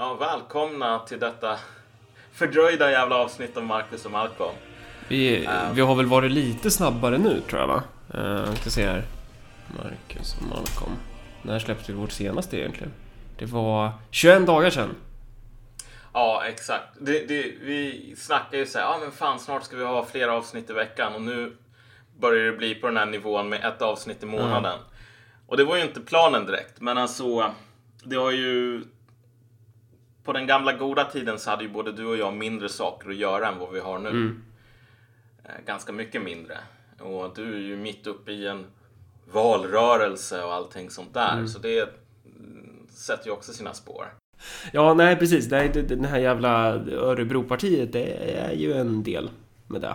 Ja, välkomna till detta fördröjda jävla avsnitt av Marcus och Malcolm. Vi, vi har väl varit lite snabbare nu tror jag va? Uh, ska se här. Marcus och Malcolm. När släppte vi vårt senaste egentligen? Det var 21 dagar sedan. Ja, exakt. Det, det, vi snackar ju så här, ja men fan snart ska vi ha flera avsnitt i veckan och nu börjar det bli på den här nivån med ett avsnitt i månaden. Och det var ju inte planen direkt, men alltså det har ju på den gamla goda tiden så hade ju både du och jag mindre saker att göra än vad vi har nu. Eh, Ganska mycket mindre. Och du är ju mitt uppe i en valrörelse och allting sånt där. Så det mm, sätter ju också sina spår. Ja, nej precis. Det, det här jävla Örebropartiet, det är ju en del med det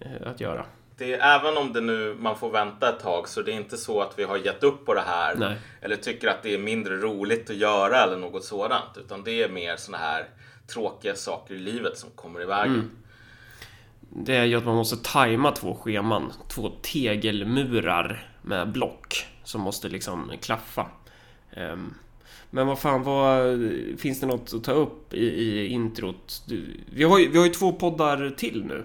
eh, att göra. Det är, även om det nu man får vänta ett tag så det är inte så att vi har gett upp på det här. Nej. Eller tycker att det är mindre roligt att göra eller något sådant. Utan det är mer såna här tråkiga saker i livet som kommer i vägen. Det är ju att man måste tajma två scheman. Två tegelmurar med block som måste liksom klaffa. Ehm, Men vad fan, vad, finns det något att ta upp i, i introt? Du, vi, har ju, vi har ju två poddar till nu.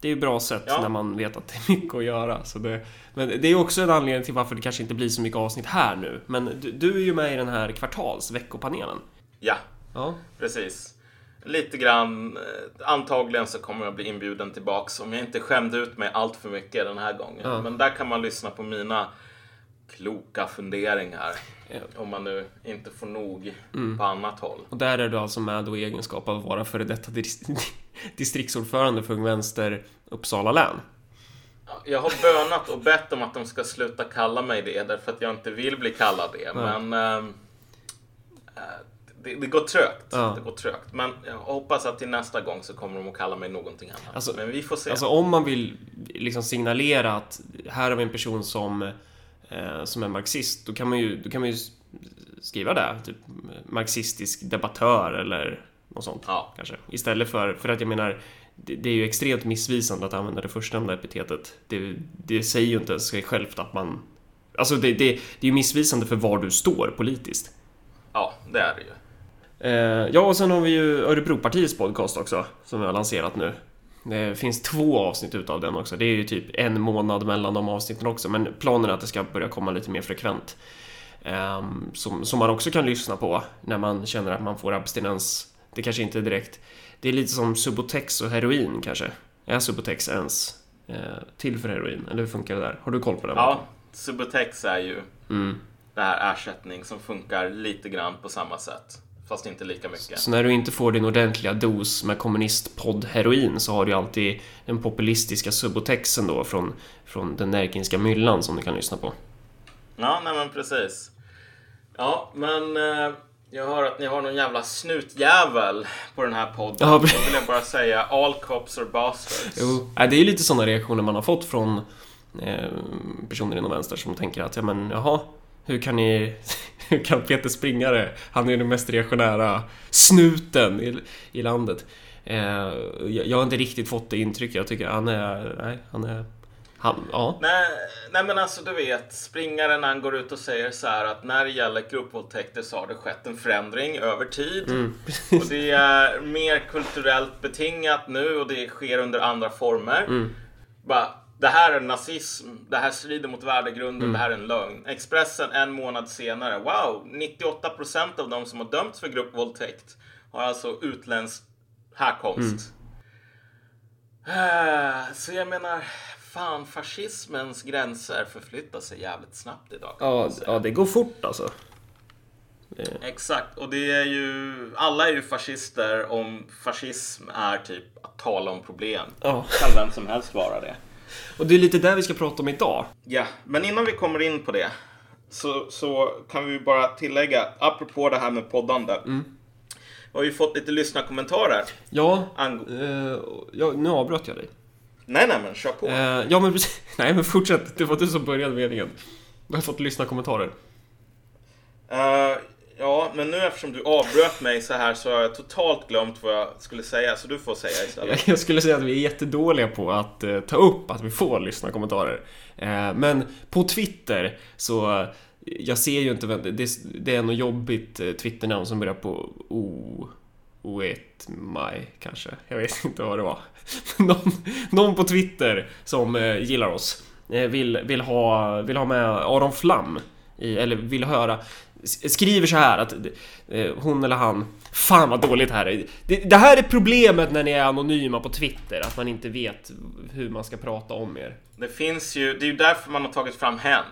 Det är ju bra sätt Ja. när man vet att det är mycket att göra. Så det, men det är också en anledning till varför det kanske inte blir så mycket avsnitt här nu. Men du, du är ju med i den här kvartals veckopanelen. Ja, Ja. precis. Lite grann. eh, Antagligen så kommer jag bli inbjuden tillbaks om jag inte skämde ut mig allt för mycket den här gången. Ja. Men där kan man lyssna på mina kloka funderingar. Ja. Om man nu inte får nog Mm. på annat håll. Och där är du alltså med då i egenskap av att vara före detta dis- distriktsordförande för Ung Vänster Uppsala län. Jag har bönat och bett om att de ska sluta kalla mig det därför att jag inte vill bli kallad det. Nej. Men eh, det, det går trögt. Ja. Det går trögt. Men jag hoppas att till nästa gång så kommer de att kalla mig någonting annat. Alltså- Men vi får se. Alltså om man vill liksom signalera att här har vi en person som, eh, som är marxist, då kan man ju, då kan man ju skriva det. Typ marxistisk debattör eller något sånt. Ja. Kanske. Istället för, för att jag menar, det, det är ju extremt missvisande att använda det förstnämnda epitetet. Det, det säger ju inte ens sig självt att man... Alltså det, det, det är ju missvisande för var du står politiskt. Ja, det är det ju. Eh, ja, och sen har vi ju Örebropartiets podcast också, som vi har lanserat nu. Det finns två avsnitt utav den också. Det är ju typ en månad mellan de avsnitten också, men planen är att det ska börja komma lite mer frekvent. Ehm, som, som man också kan lyssna på när man känner att man får abstinens. Det kanske inte är direkt... Det är lite som Subotex och heroin kanske. Är Subotex ens eh, till för heroin? Eller hur funkar det där? Har du koll på det? Ja, Subutex är ju Mm. det här ersättning som funkar lite grann på samma sätt. Fast inte lika mycket. Så när du inte får din ordentliga dos med kommunistpodd-heroin så har du alltid den populistiska subotexen då från, från den närkinska myllan som du kan lyssna på. Ja, nej men precis. Ja, men eh, jag hör att ni har någon jävla snutjävel på den här podden. Ja, Då vill jag bara säga all cops are bastards. Jo, det är ju lite sådana reaktioner man har fått från eh, personer inom vänster som tänker att ja men jaha, hur kan ni... Hur kan Peter Springare, han är den mest reaktionära snuten i, i landet. Eh, jag, jag har inte riktigt fått det intrycket. Jag tycker han är... Nej, han är... Han, ja. Nej, nej men alltså du vet, springaren han går ut och säger så här att när det gäller gruppvåldtäkter så har det skett en förändring över tid. Mm. och det är mer kulturellt betingat nu och det sker under andra former. Mm. Bara, det här är nazism, det här strider mot värdegrunden, Mm. det här är en lögn. Expressen en månad senare, wow, 98% av de som har dömts för gruppvåldtäkt har alltså utländsk härkomst. Eh, Så jag menar, fan fascismens gränser förflyttar sig jävligt snabbt idag. Ja, ja, det går fort alltså. Exakt, och det är ju, alla är ju fascister om fascism är typ att tala om problem. Ja. Kan vem som helst vara det. Och det är lite där vi ska prata om idag. Ja, men innan vi kommer in på det så, så kan vi bara tillägga, apropå det här med poddande. Vi har ju fått lite lyssnarkommentarer. Ja, Ang- eh, ja nu avbröt jag dig. Nej, nej, men kör på. Eh, ja, men precis. Nej, men fortsätt. Det var du som började meningen. Du har fått lyssna kommentarer. Eh, Ja, men nu eftersom du avbröt mig så här så har jag totalt glömt vad jag skulle säga, så du får säga istället. Jag skulle säga att vi är jättedåliga på att eh, ta upp att vi får lyssna kommentarer. Eh, men på Twitter så, jag ser ju inte vem, det, det är något jobbigt eh, Twitternamn som börjar på O... Oet Maj kanske. Jag vet inte vad det var. någon, någon på Twitter som eh, gillar oss eh, vill, vill, ha, vill ha med Aron Flam i, eller vill höra skriver så här att eh, hon eller han Fan vad dåligt här är. Det, det, här är problemet när ni är anonyma på Twitter, att man inte vet hur man ska prata om er. Det finns ju, det är ju därför man har tagit fram hen.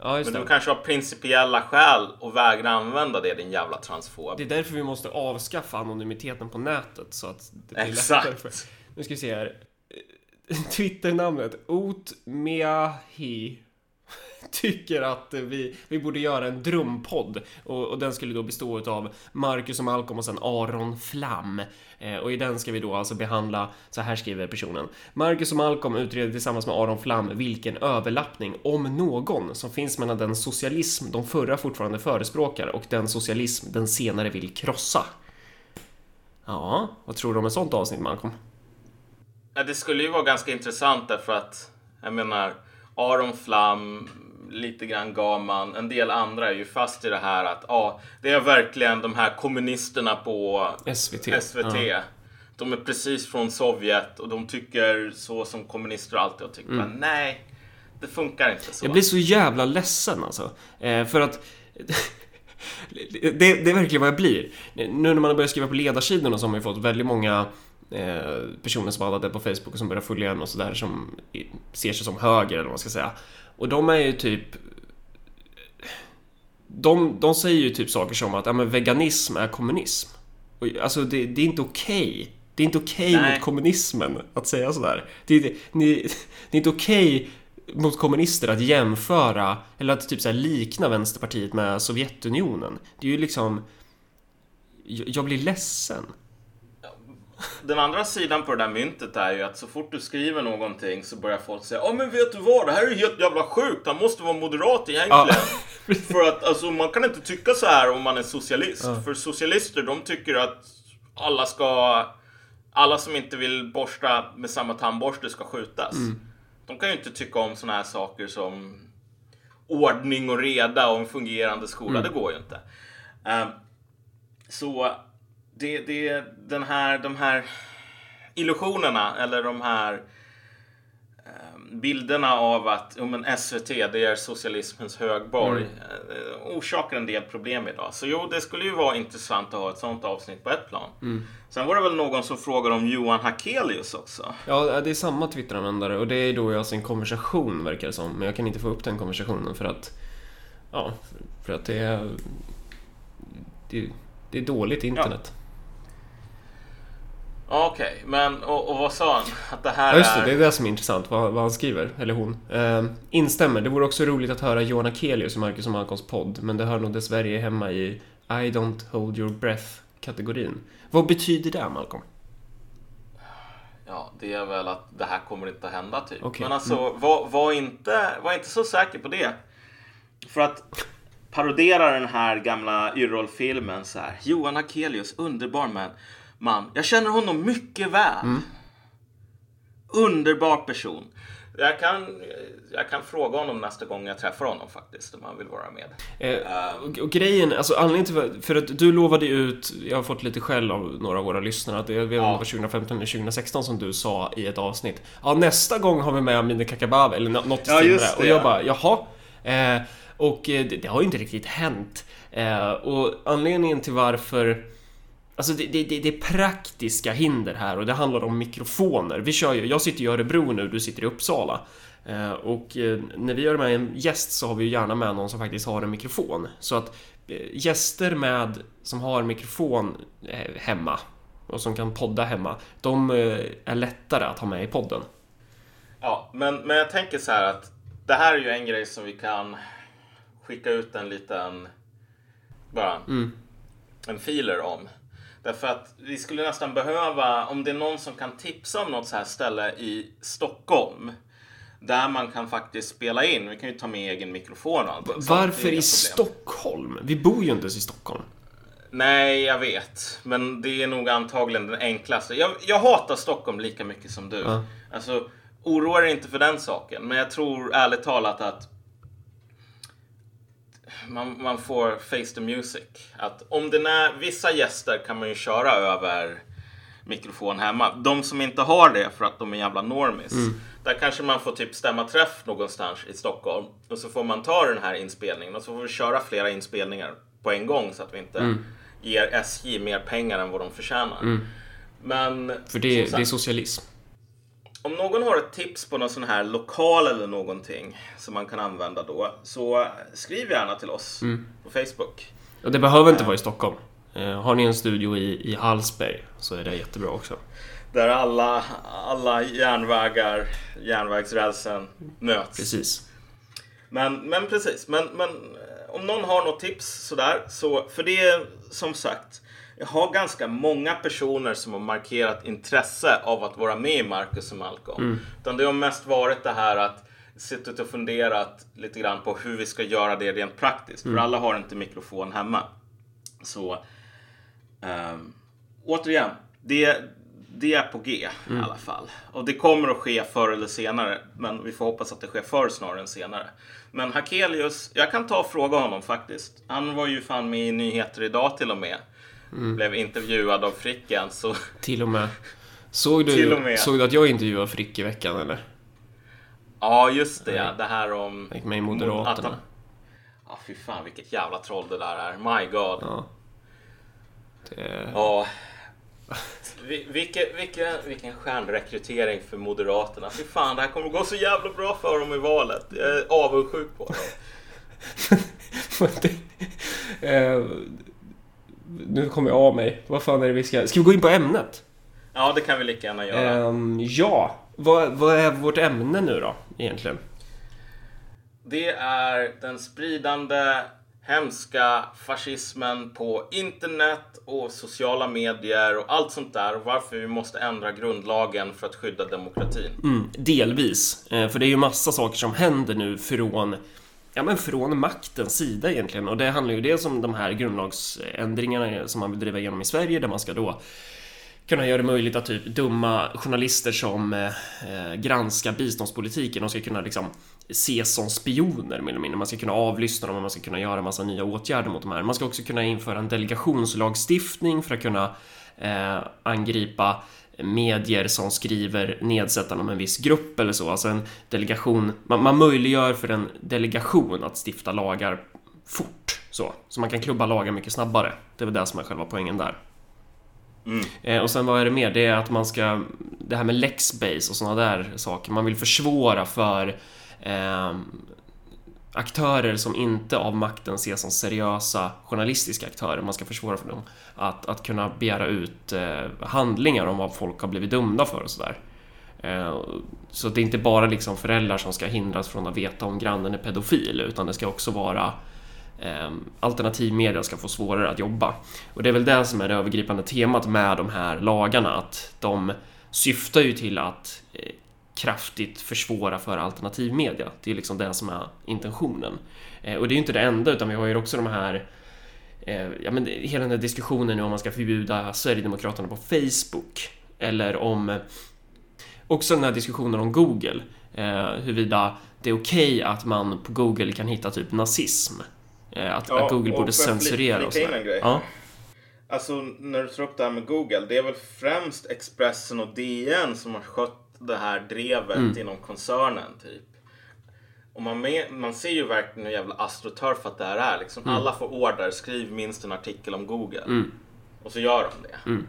Ja, just Men det. du kanske har principiella skäl att vägra använda det din jävla transfob. Det är därför vi måste avskaffa anonymiteten på nätet så att det blir Exakt. lättare för... Nu ska vi se här. Twitternamnet Otmeahi tycker att vi, vi borde göra en drömpodd och, och den skulle då bestå av Marcus och Malcolm och sen Aron Flam. Eh, och i den ska vi då alltså behandla, så här skriver personen. Marcus och Malcolm utreder tillsammans med Aron Flam vilken överlappning, om någon, som finns mellan den socialism de förra fortfarande förespråkar och den socialism den senare vill krossa. Ja, vad tror du om ett sånt avsnitt, Malcolm? Ja, det skulle ju vara ganska intressant därför att, jag menar, Aron Flam, lite grann Gaman, en del andra är ju fast i det här att ja, det är verkligen de här kommunisterna på SVT. SVT. Ja. De är precis från Sovjet och de tycker så som kommunister alltid har tyckt. Men nej, det funkar inte så. Mm. Jag blir så jävla ledsen alltså. Eh, för att... det, det är verkligen vad jag blir. Nu när man har börjat skriva på ledarsidorna så har man ju fått väldigt många eh, personer som det på Facebook och som börjar följa en och sådär som ser sig som höger eller vad man ska säga. Och de är ju typ... De, de säger ju typ saker som att ja, men veganism är kommunism. Och, alltså det, det är inte okej. Det är inte okej Nej. mot kommunismen att säga sådär. Det, är- ni, det är inte okej mot kommunister att jämföra eller att typ så likna Vänsterpartiet med Sovjetunionen. Det är ju liksom... Jag, jag blir ledsen. Den andra sidan på det där myntet är ju att så fort du skriver någonting så börjar folk säga Ja men vet du vad, det här är helt jävla sjukt, han måste vara moderat egentligen. För att alltså, man kan inte tycka så här om man är socialist. För socialister de tycker att alla ska alla som inte vill borsta med samma tandborste ska skjutas. De kan ju inte tycka om såna här saker som ordning och reda och en fungerande skola. Det går ju inte. Ehm, så det, det den här, de här illusionerna eller de här ehm, bilderna av att ja, men SVT det är socialismens högborg eh, orsakar en del problem idag. Så jo, det skulle ju vara intressant att ha ett sånt avsnitt på ett plan. Sen var det väl någon som frågade om Johan Hakelius också. Ja, det är samma Twitteranvändare och det är då alltså en konversation verkar det som. Men jag kan inte få upp den konversationen för att... Ja, för att det är... Det, det är dåligt internet. Ja, Okej, men och, och vad sa han? Att det här Ja, just det. är... Det är det som är intressant, vad, vad han skriver, eller hon. Eh, instämmer. Det vore också roligt att höra Johan Akelius i Marcus och Malcolms podd, men det hör nog dessvärre hemma i I don't hold your breath-kategorin. Vad betyder det, Malcolm? Ja, det är väl att det här kommer inte att hända typ. Okej. Men alltså, var, var, inte, var inte så säker på det. För att parodera den här gamla Yrrol-filmen så här. Johan Akelius, underbar man. Man. Jag känner honom mycket väl. Underbar person. Jag kan, jag kan fråga honom nästa gång jag träffar honom faktiskt, om han vill vara med. Eh, och, och grejen, alltså anledningen till för att du lovade ut, jag har fått lite skäll av några av våra lyssnare, att det jag vet inte om det var 2015 eller 2016 som du sa i ett avsnitt. Ja, nästa gång har vi med Amineh Kakabaveh eller nå- något i Ja, stil Och jag ja. bara, jaha? Eh, och eh, det, det har ju inte riktigt hänt. Eh, och anledningen till varför Alltså det, det, det, det är praktiska hinder här och det handlar om mikrofoner. Vi kör ju, jag sitter i Örebro nu, du sitter i Uppsala. Eh, och eh, när vi gör med en gäst så har vi ju gärna med någon som faktiskt har en mikrofon. Så att eh, gäster med, som har mikrofon eh, hemma och som kan podda hemma, de är lättare att ha med i podden. Ja, men, men jag tänker så här att det här är ju en grej som vi kan skicka ut en liten, bara en filer om. Därför att vi skulle nästan behöva, om det är någon som kan tipsa om något så här ställe i Stockholm. Där man kan faktiskt spela in. Vi kan ju ta med egen mikrofon och allting. är Varför i. Stockholm? Vi bor ju inte ens i Stockholm. Nej, jag vet. Men det är nog antagligen den enklaste. Jag, jag hatar Stockholm lika mycket som du. Ja. Alltså, oroa dig inte för den saken. Men jag tror ärligt talat att man, man får face the music. Att om det är vissa gäster kan man ju köra över mikrofon hemma. De som inte har det för att de är jävla normis. Där kanske man får typ stämma träff någonstans i Stockholm. Och så får man ta den här inspelningen och så får vi köra flera inspelningar på en gång så att vi inte ger SJ mer pengar än vad de förtjänar. Men För det, som det är sagt, socialism. Om någon har ett tips på någon sån här lokal eller någonting som man kan använda då så skriv gärna till oss på Facebook. Och det behöver inte vara i Stockholm. Eh, Har ni en studio i, i Hallsberg så är det jättebra också. Där alla, alla järnvägar, järnvägsrälsen möts. Precis. Men, men precis, men, men eh, om någon har något tips sådär, så för det är som sagt, jag har ganska många personer som har markerat intresse av att vara med i Marcus och Malcolm. Utan det har mest varit det här att suttit och funderat lite grann på hur vi ska göra det rent praktiskt. För alla har inte mikrofon hemma. Så ehm, återigen, det, det är på G i alla fall. Och det kommer att ske förr eller senare. Men vi får hoppas att det sker förr snarare än senare. Men Hakelius, jag kan ta och fråga honom faktiskt. Han var ju fan med i nyheter idag till och med. Blev intervjuad av Fricken. Så Till och med. Såg du, med. Såg du att jag intervjuade Frick i veckan eller? ja, just det. Det här om... Gick med i att Moderaterna. han- Ja, fy fan vilket jävla troll det där är. My God. Ja. Det, Ja. Vi- Vilken, vilken, vilken stjärnrekrytering för Moderaterna. Fy fan, det här kommer gå så jävla bra för dem i valet. Jag är avundsjuk på dem. Nu kommer jag av mig. Vad fan är det vi ska... Ska vi gå in på ämnet? Ja, det kan vi lika gärna göra. Ehm, ja. Vad, vad är vårt ämne nu då, egentligen? Det är den spridande hemska fascismen på internet och sociala medier och allt sånt där. Varför vi måste ändra grundlagen för att skydda demokratin. Mm, delvis. Eh, för det är ju massa saker som händer nu från Ja men från maktens sida egentligen och det handlar ju dels om de här grundlagsändringarna som man vill driva igenom i Sverige där man ska då kunna göra det möjligt att typ dumma journalister som eh, granskar biståndspolitiken och ska kunna liksom ses som spioner mer eller mindre. Man ska kunna avlyssna dem och man ska kunna göra massa nya åtgärder mot de här. Man ska också kunna införa en delegationslagstiftning för att kunna eh, angripa medier som skriver nedsättande om en viss grupp eller så. Alltså en delegation. Man, man möjliggör för en delegation att stifta lagar fort. Så, så man kan klubba lagar mycket snabbare. Det är väl det som är själva poängen där. Eh, och sen vad är det mer? Det är att man ska... Det här med Lexbase och sådana där saker. Man vill försvåra för eh, aktörer som inte av makten ses som seriösa journalistiska aktörer. Man ska försvåra för dem att, att kunna begära ut eh, handlingar om vad folk har blivit dömda för och sådär. Eh, så det är inte bara liksom föräldrar som ska hindras från att veta om grannen är pedofil utan det ska också vara eh, alternativmedia ska få svårare att jobba. Och det är väl det som är det övergripande temat med de här lagarna att de syftar ju till att eh, kraftigt försvåra för alternativmedia. Det är liksom det som är intentionen. Eh, och det är ju inte det enda utan vi har ju också de här eh, ja, men hela den här diskussionen nu om man ska förbjuda Sverigedemokraterna på Facebook eller om eh, också den här diskussionen om Google eh, huruvida det är okej att man på Google kan hitta typ nazism. Eh, att, Ja, att Google borde censurera och sådär. Ja, Alltså när du tar upp det här med Google. Det är väl främst Expressen och DN som har skött det här drevet Mm. inom koncernen typ. Och man, med, man ser ju verkligen hur jävla astroturfat det här är. Liksom, Mm. Alla får order, skriv minst en artikel om Google. Och så gör de det. Mm.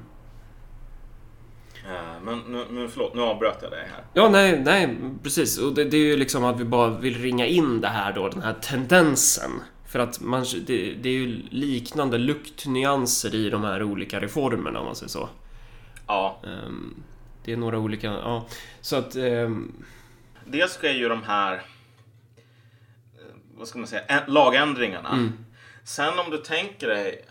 Eh, men nu, nu, förlåt, nu avbröt jag dig här. Ja, nej, nej, precis. Och det, det är ju liksom att vi bara vill ringa in det här då, den här tendensen. För att man, det, det är ju liknande luktnyanser i de här olika reformerna om man säger så. Ja, Ehm, det är några olika, ja. Så att, ehm, dels ska ju de här eh, vad ska man säga, lagändringarna. Mm. Sen om du tänker dig,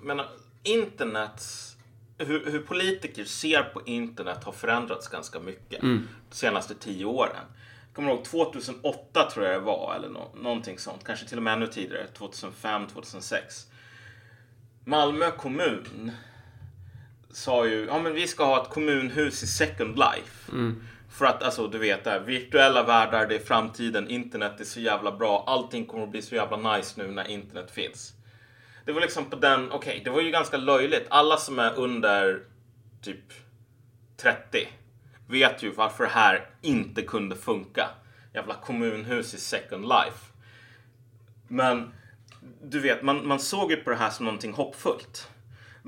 men internets hur, hur politiker ser på internet har förändrats ganska mycket Mm. de senaste tio åren. Jag kommer ihåg 2008 tror jag det var, eller nå- någonting sånt. Kanske till och med ännu tidigare, 2005, 2006. Malmö kommun sa ju, ja men vi ska ha ett kommunhus i Second Life. För att alltså du vet det här, virtuella världar, det är framtiden, internet är så jävla bra, allting kommer att bli så jävla nice nu när internet finns. Det var liksom på den, okej, det var ju ganska löjligt. Alla som är under typ 30 vet ju varför det här inte kunde funka. Jävla kommunhus i Second Life. Men du vet, man, man såg ju på det här som någonting hoppfullt.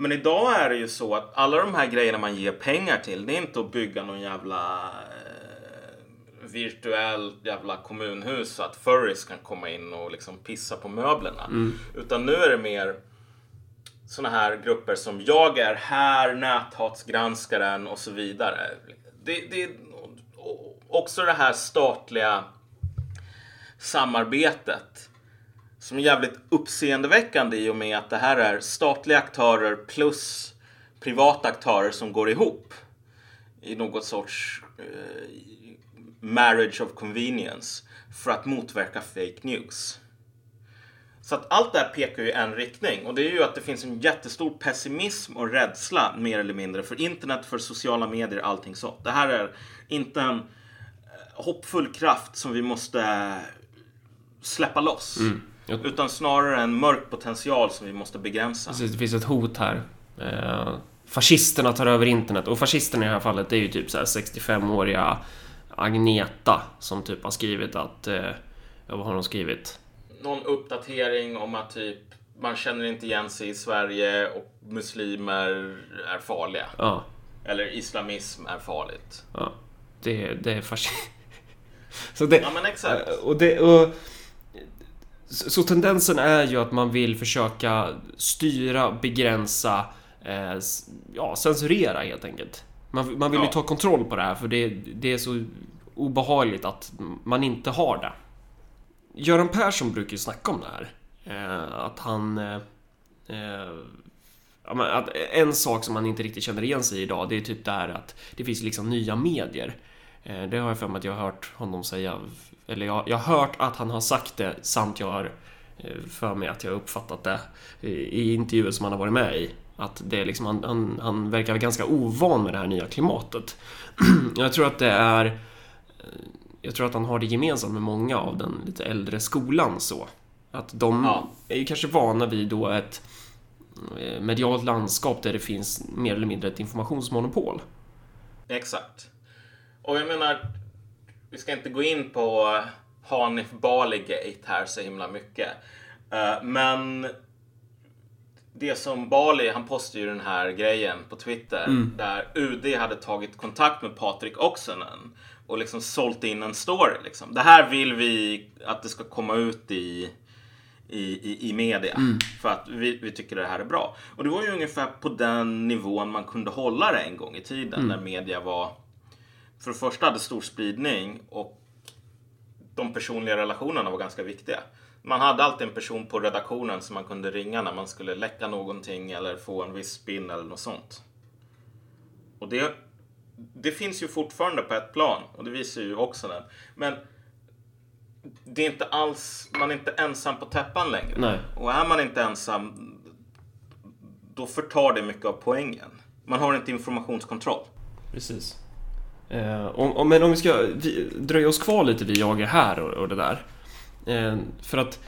Men idag är det ju så att alla de här grejerna man ger pengar till, det är inte att bygga någon jävla eh, virtuell jävla kommunhus så att furries kan komma in och liksom pissa på möblerna. Utan nu är det mer såna här grupper som jag är här, näthatsgranskaren och så vidare. Det, det är också det här statliga samarbetet som är jävligt uppseendeväckande i och med att det här är statliga aktörer plus privata aktörer som går ihop i något sorts eh, marriage of convenience för att motverka fake news. Så att allt det här pekar ju i en riktning och det är ju att det finns en jättestor pessimism och rädsla mer eller mindre för internet, för sociala medier, allting sånt. Det här är inte en eh, hoppfull kraft som vi måste eh, släppa loss. Mm. Utan snarare en mörk potential som vi måste begränsa. Precis, det finns ett hot här. Eh, fascisterna tar över internet och fascisterna i det här fallet är ju typ så här 65-åriga Agneta som typ har skrivit att... Eh, vad har hon skrivit? Någon uppdatering om att typ man känner inte igen sig i Sverige och muslimer är farliga. Ja, Eller islamism är farligt. ja. Det, det är. Så det... Ja men exakt. Och det, och, så, tendensen är ju att man vill försöka styra, begränsa, eh, ja, censurera helt enkelt. Man, man vill ju Ja. ta kontroll på det här för det, det är så obehagligt att man inte har det. Göran Persson brukar ju snacka om det här. Eh, att han... Eh, eh, att en sak som man inte riktigt känner igen sig i idag, det är typ det här att det finns liksom nya medier. Eh, Det har jag för mig att jag har hört honom säga. Eller jag, jag har hört att han har sagt det samt jag har eh, för mig att jag har uppfattat det i intervjuer som han har varit med i. Att det är liksom, han, han, han verkar ganska ovan med det här nya klimatet. jag tror att det är... eh, Jag tror att han har det gemensamt med många av den lite äldre skolan så. Att de Ja. är ju kanske vana vid då ett eh, medialt landskap där det finns mer eller mindre ett informationsmonopol. Exakt. Och jag menar, vi ska inte gå in på Hanif Bali-gate här så himla mycket. Eh, men det som Bali, han postade ju den här grejen på Twitter där UD hade tagit kontakt med Patrik Oksanen och liksom sålt in en story. Liksom. Det här vill vi att det ska komma ut i, i, i, i media för att vi, vi tycker det här är bra. Och det var ju ungefär på den nivån man kunde hålla det en gång i tiden när media var för det första hade stor spridning och de personliga relationerna var ganska viktiga. Man hade alltid en person på redaktionen som man kunde ringa när man skulle läcka någonting eller få en viss spin eller något sånt. Och det, det finns ju fortfarande på ett plan och det visar ju också den. Men det är inte alls, man är inte ensam på täppan längre. Nej. Och är man inte ensam, då förtar det mycket av poängen. Man har inte informationskontroll. Precis. Eh, om, om, men om vi ska vi, dröja oss kvar lite vid jag är här och, och det där. Eh, för att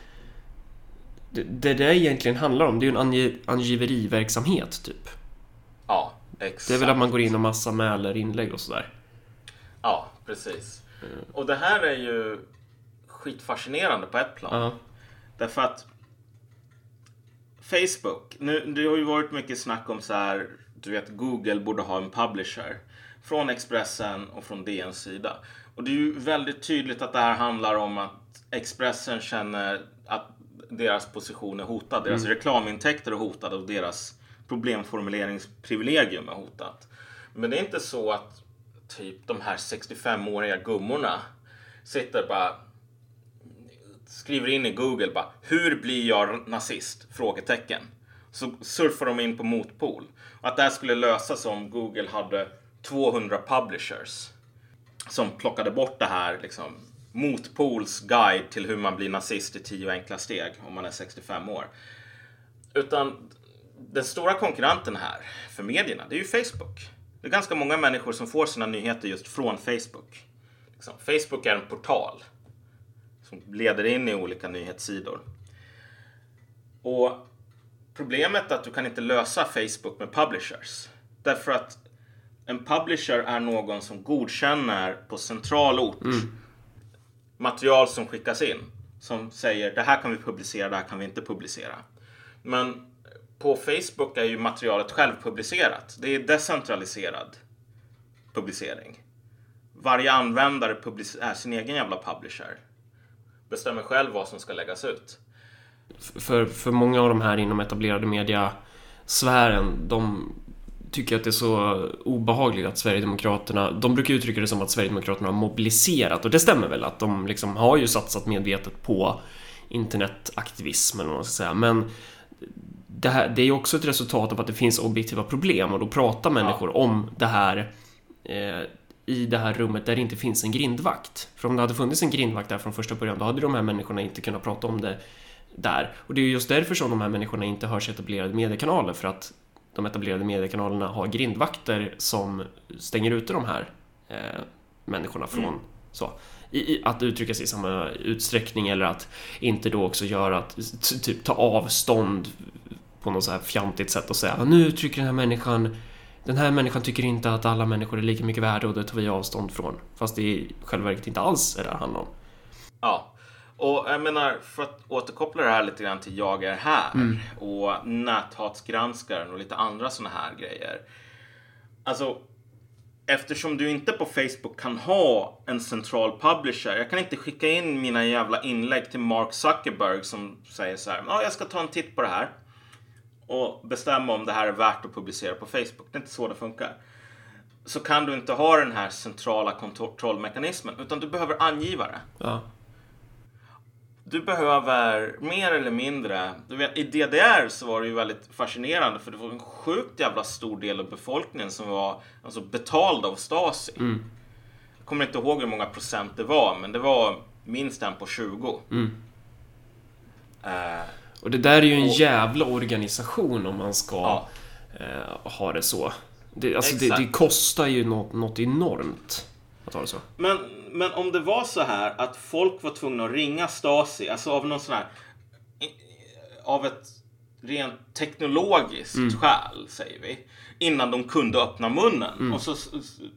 det, det det egentligen handlar om, det är ju en ange, angiveriverksamhet typ. Ja, exakt. Det är väl att man går in och massa mäler inlägg och sådär. Ja, precis. Och det här är ju skitfascinerande på ett plan. Ja. Därför att Facebook, nu, det har ju varit mycket snack om så här, du vet Google borde ha en publisher. Från Expressen och från DNs sida. Och det är ju väldigt tydligt att det här handlar om att Expressen känner att deras position är hotad. Deras reklamintäkter är hotade och deras problemformuleringsprivilegium är hotat. Men det är inte så att typ de här 65-åriga gummorna sitter bara skriver in i Google bara Hur blir jag nazist? Frågetecken. Så surfar de in på motpol. Och att det här skulle lösas om Google hade 200 publishers som plockade bort det här liksom motpols guide till hur man blir nazist i 10 enkla steg om man är 65 år. Utan den stora konkurrenten här för medierna, det är ju Facebook. Det är ganska många människor som får sina nyheter just från Facebook. Liksom, Facebook är en portal som leder in i olika nyhetssidor. Och problemet är att du kan inte lösa Facebook med publishers. Därför att en publisher är någon som godkänner på central ort material som skickas in. Som säger det här kan vi publicera, det här kan vi inte publicera. Men på Facebook är ju materialet självpublicerat. Det är decentraliserad publicering. Varje användare är sin egen jävla publisher. Bestämmer själv vad som ska läggas ut. För, för många av de här inom etablerade mediasfären, de tycker att det är så obehagligt att Sverigedemokraterna, de brukar uttrycka det som att Sverigedemokraterna har mobiliserat och det stämmer väl att de liksom har ju satsat medvetet på internetaktivism eller vad man ska säga, men det, här, det är ju också ett resultat av att det finns objektiva problem och då pratar människor ja. om det här eh, i det här rummet där det inte finns en grindvakt. För om det hade funnits en grindvakt där från första början, då hade de här människorna inte kunnat prata om det där. Och det är just därför som de här människorna inte hörs i etablerade mediekanaler, för att de etablerade mediekanalerna har grindvakter som stänger ute de här eh, människorna från mm. så. I, att uttrycka sig i samma utsträckning eller att inte då också göra att typ ta avstånd på något så här fjantigt sätt och säga nu uttrycker den här människan den här människan tycker inte att alla människor är lika mycket värda och det tar vi avstånd från. Fast det i själva verket inte alls är det det handlar om. Ja, och jag menar för att återkoppla det här lite grann till Jag är här mm. och näthatsgranskaren och lite andra sådana här grejer. Alltså, eftersom du inte på Facebook kan ha en central publisher. Jag kan inte skicka in mina jävla inlägg till Mark Zuckerberg som säger så här. Ja, ah, jag ska ta en titt på det här och bestämma om det här är värt att publicera på Facebook. Det är inte så det funkar. Så kan du inte ha den här centrala kontrollmekanismen utan du behöver angivare. Ja. Du behöver mer eller mindre, du vet, i DDR så var det ju väldigt fascinerande för det var en sjukt jävla stor del av befolkningen som var alltså, betald av Stasi. Mm. Jag kommer inte ihåg hur många procent det var men det var minst en på 20. Mm. Uh, och det där är ju en och, jävla organisation om man ska ja. eh, ha det så. Det, alltså det, det, kostar ju något, något enormt att ha det så. Men, men om det var så här att folk var tvungna att ringa Stasi, alltså av någon sån här... Av ett rent teknologiskt mm. skäl, säger vi. Innan de kunde öppna munnen. Mm. Och så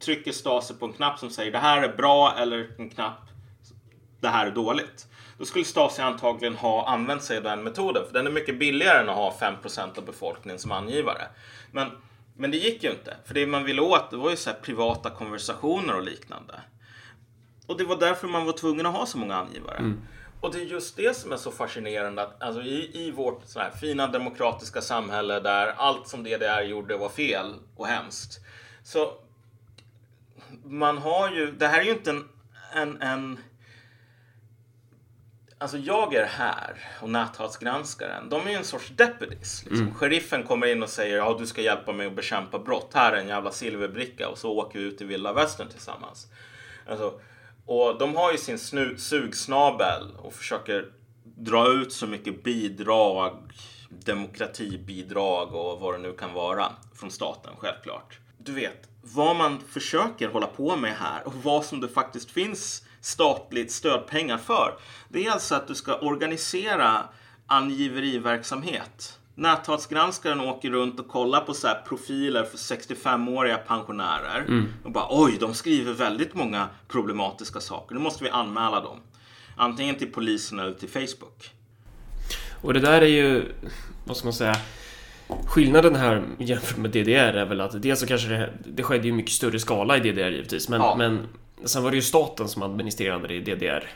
trycker Stasi på en knapp som säger det här är bra eller en knapp det här är dåligt. Då skulle Stasi antagligen ha använt sig av den metoden. För den är mycket billigare än att ha 5% av befolkningen som angivare. Men, men det gick ju inte. För det man ville åt det var ju så privata konversationer och liknande. Och det var därför man var tvungen att ha så många angivare. Mm. Och det är just det som är så fascinerande att alltså, i, i vårt sån här fina demokratiska samhälle där allt som DDR gjorde var fel och hemskt. Så man har ju, det här är ju inte en, en, en Alltså jag är här och näthatsgranskaren, de är ju en sorts deputies. Liksom. Mm. Sheriffen kommer in och säger ja du ska hjälpa mig att bekämpa brott. Här är en jävla silverbricka och så åker vi ut i vilda västern tillsammans. Alltså, och de har ju sin snu, sugsnabel och försöker dra ut så mycket bidrag, demokratibidrag och vad det nu kan vara från staten, självklart. Du vet, vad man försöker hålla på med här och vad som det faktiskt finns statligt stödpengar för. Det är alltså att du ska organisera angiveriverksamhet. Näthatsgranskaren åker runt och kollar på så profiler för 65-åriga pensionärer. Mm. Och bara oj, de skriver väldigt många problematiska saker. Nu måste vi anmäla dem. Antingen till polisen eller till Facebook. Och det där är ju, vad ska man säga, Skillnaden här jämfört med DDR är väl att dels så kanske det, det skedde i mycket större skala i DDR givetvis, men, ja. men Sen var det ju staten som administrerade det i DDR.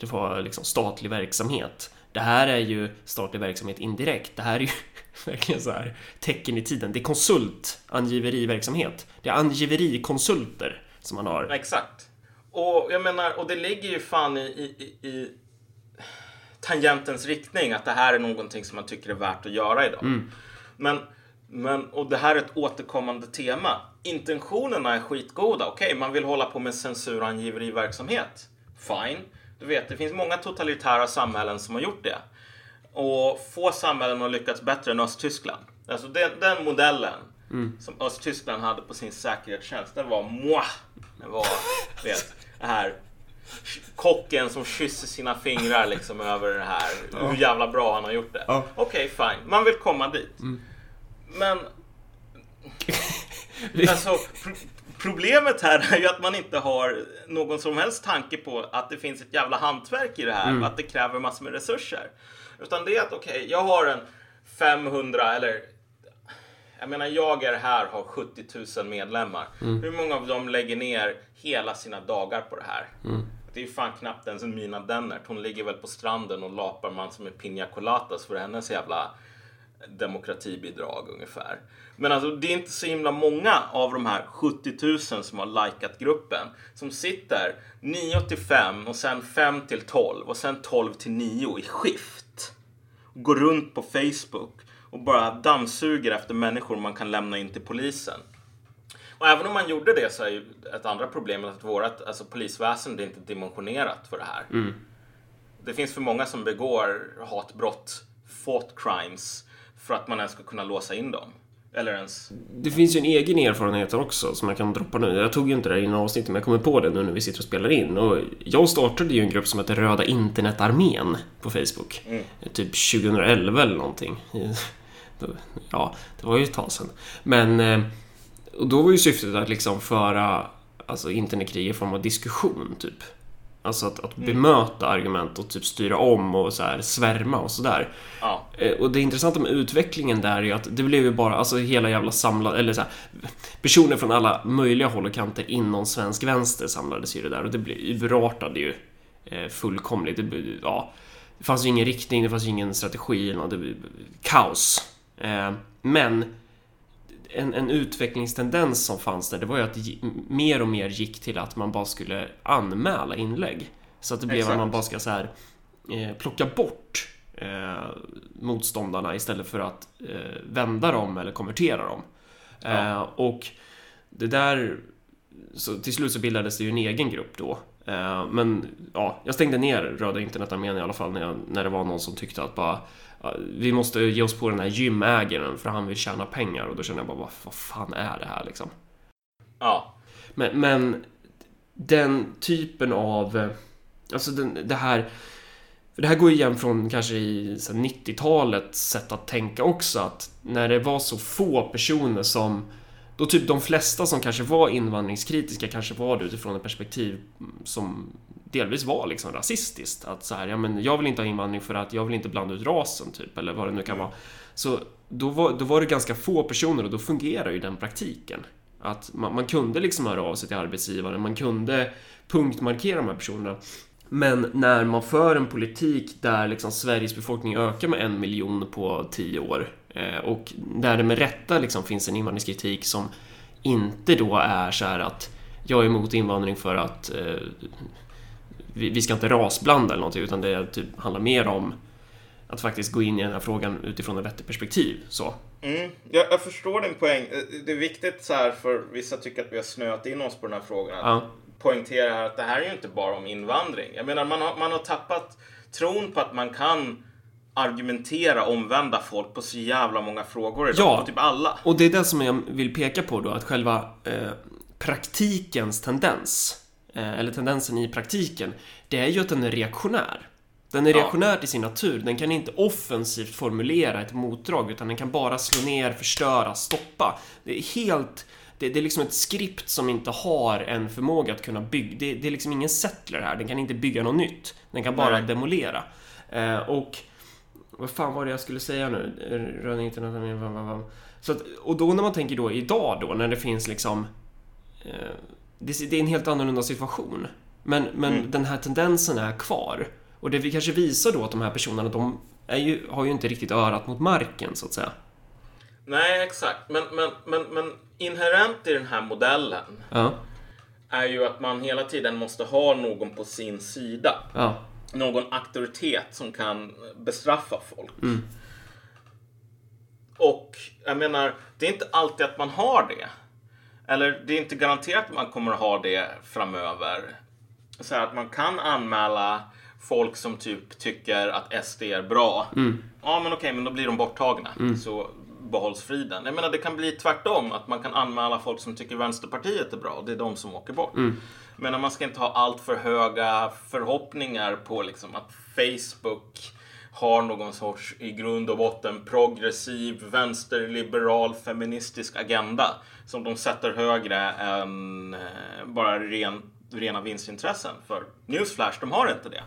Det var liksom statlig verksamhet. Det här är ju statlig verksamhet indirekt. Det här är ju verkligen så här tecken i tiden. Det är konsult, angiveriverksamhet. Det är angiverikonsulter som man har. Exakt. Och jag menar, och det ligger ju fan i, i, i tangentens riktning att det här är någonting som man tycker är värt att göra idag. Mm. Men, men, och det här är ett återkommande tema intentionerna är skitgoda. Okej, okay, man vill hålla på med censurangiveriverksamhet. Fine. Du vet, det finns många totalitära samhällen som har gjort det. Och få samhällen har lyckats bättre än Östtyskland. Alltså den, den modellen som Östtyskland hade på sin säkerhetstjänst, den var moi. Den var, vet, det här kocken som kysser sina fingrar liksom över det här. Hur jävla bra han har gjort det. Ja. Okej, fine. Man vill komma dit. Men alltså, problemet här är ju att man inte har någon som helst tanke på att det finns ett jävla hantverk i det här och att det kräver massor med resurser. Utan det är att okej, jag har en 500 eller jag menar, jag är här har 70 000 medlemmar. Hur många av dem lägger ner hela sina dagar på det här? Det är ju fan knappt ens en Mina Dennert. Hon ligger väl på stranden och lapar man som en piña coladas för hennes jävla demokratibidrag ungefär. Men alltså det är inte så himla många av de här 70 000 som har likat gruppen som sitter 9 till 5 och sen 5 till 12 och sen 12 till 9 i skift. Går runt på Facebook och bara dammsuger efter människor man kan lämna in till polisen. Och även om man gjorde det så är ju ett andra problem att vårt alltså polisväsende är inte dimensionerat för det här. Det finns för många som begår hatbrott, fought crimes, för att man ens ska kunna låsa in dem. Eller ens... Det finns ju en egen erfarenhet också som jag kan droppa nu. Jag tog ju inte det här innan avsnittet men jag kommer på det nu när vi sitter och spelar in. Och jag startade ju en grupp som heter Röda internetarmén på Facebook. Typ 2011 eller någonting. Ja, det var ju ett tag sedan. Men eh, och då var ju syftet att liksom föra alltså internetkrig i form av diskussion typ. Alltså att, att bemöta argument och typ styra om och så här svärma och sådär. Ja. Eh, Och det intressanta med utvecklingen där är ju att det blev ju bara, alltså hela jävla samlad, eller så här, personer från alla möjliga håll och kanter inom svensk vänster samlades ju det där och det blev, urartade ju eh, fullkomligt. Det, ja, det fanns ju ingen riktning, det fanns ju ingen strategi det blev kaos. Eh, Men en, en utvecklingstendens som fanns där, det var ju att mer och mer gick till att man bara skulle anmäla inlägg. Så att det blev Exakt. att man bara ska så här, eh, plocka bort eh, motståndarna istället för att eh, vända dem eller konvertera dem. Eh, och det där... Så till slut så bildades det ju en egen grupp då. Eh, men ja, jag stängde ner Röda internetarmén i alla fall när, jag, när det var någon som tyckte att bara ja, vi måste ge oss på den här gymägaren för han vill tjäna pengar och då kände jag bara vad, vad fan är det här liksom? Ja. Men, men den typen av... eh, Alltså den, det här... Det här går ju igen från kanske i så här 90-talets sätt att tänka också att när det var så få personer som... Då typ de flesta som kanske var invandringskritiska kanske var det utifrån ett perspektiv som delvis var liksom rasistiskt. Att så här, ja men jag vill inte ha invandring för att jag vill inte blanda ut rasen typ, eller vad det nu kan vara. Så då var, då var det ganska få personer och då fungerar ju den praktiken. Att man, man kunde liksom höra av sig till arbetsgivaren, man kunde punktmarkera de här personerna. Men när man för en politik där liksom Sveriges befolkning ökar med en miljon på tio år och där det med rätta liksom finns en invandringskritik som inte då är så här att jag är emot invandring för att eh, vi, vi ska inte rasblanda eller någonting utan det typ handlar mer om att faktiskt gå in i den här frågan utifrån ett vettigt perspektiv. Så. Mm, jag, jag förstår din poäng. Eh, Det är viktigt så här för vissa tycker att vi har snöat in oss på den här frågan. Att Ja. poängtera här att det här är ju inte bara om invandring. Jag menar man har, man har tappat tron på att man kan argumentera omvända folk på så jävla många frågor idag. Ja. På typ alla. Och det är det som jag vill peka på då, att själva eh, praktikens tendens, eh, eller tendensen i praktiken, det är ju att den är reaktionär. Den är reaktionär till sin natur. Den kan inte offensivt formulera ett motdrag, utan den kan bara slå ner, förstöra, stoppa. Det är helt... Det, det är liksom ett skript som inte har en förmåga att kunna bygga. Det, det är liksom ingen settler här. Den kan inte bygga något nytt. Den kan bara Nej. demolera. Eh, och... Vad fan var det jag skulle säga nu? Röda internet... vad- vad- vad- Så att, och då när man tänker då idag då, när det finns liksom... Eh, det, det är en helt annorlunda situation. Men, men Mm. den här tendensen är kvar. Och det vi kanske visar då att de här personerna, de är ju, har ju inte riktigt örat mot marken, så att säga. Nej, exakt. Men, men, men, men inherent i den här modellen Ja, är ju att man hela tiden måste ha någon på sin sida. ja, någon auktoritet som kan bestraffa folk. Och jag menar, det är inte alltid att man har det. Eller det är inte garanterat att man kommer att ha det framöver. Så att man kan anmäla folk som typ tycker att SD är bra. Ja, men okej, men då blir de borttagna. Så behålls friden. Jag menar, det kan bli tvärtom. Att man kan anmäla folk som tycker Vänsterpartiet är bra. och Det är de som åker bort. Men man ska inte ha allt för höga förhoppningar på liksom att Facebook har någon sorts i grund och botten progressiv, vänsterliberal, feministisk agenda som de sätter högre än eh, bara ren, rena vinstintressen. För Newsflash, de har inte det.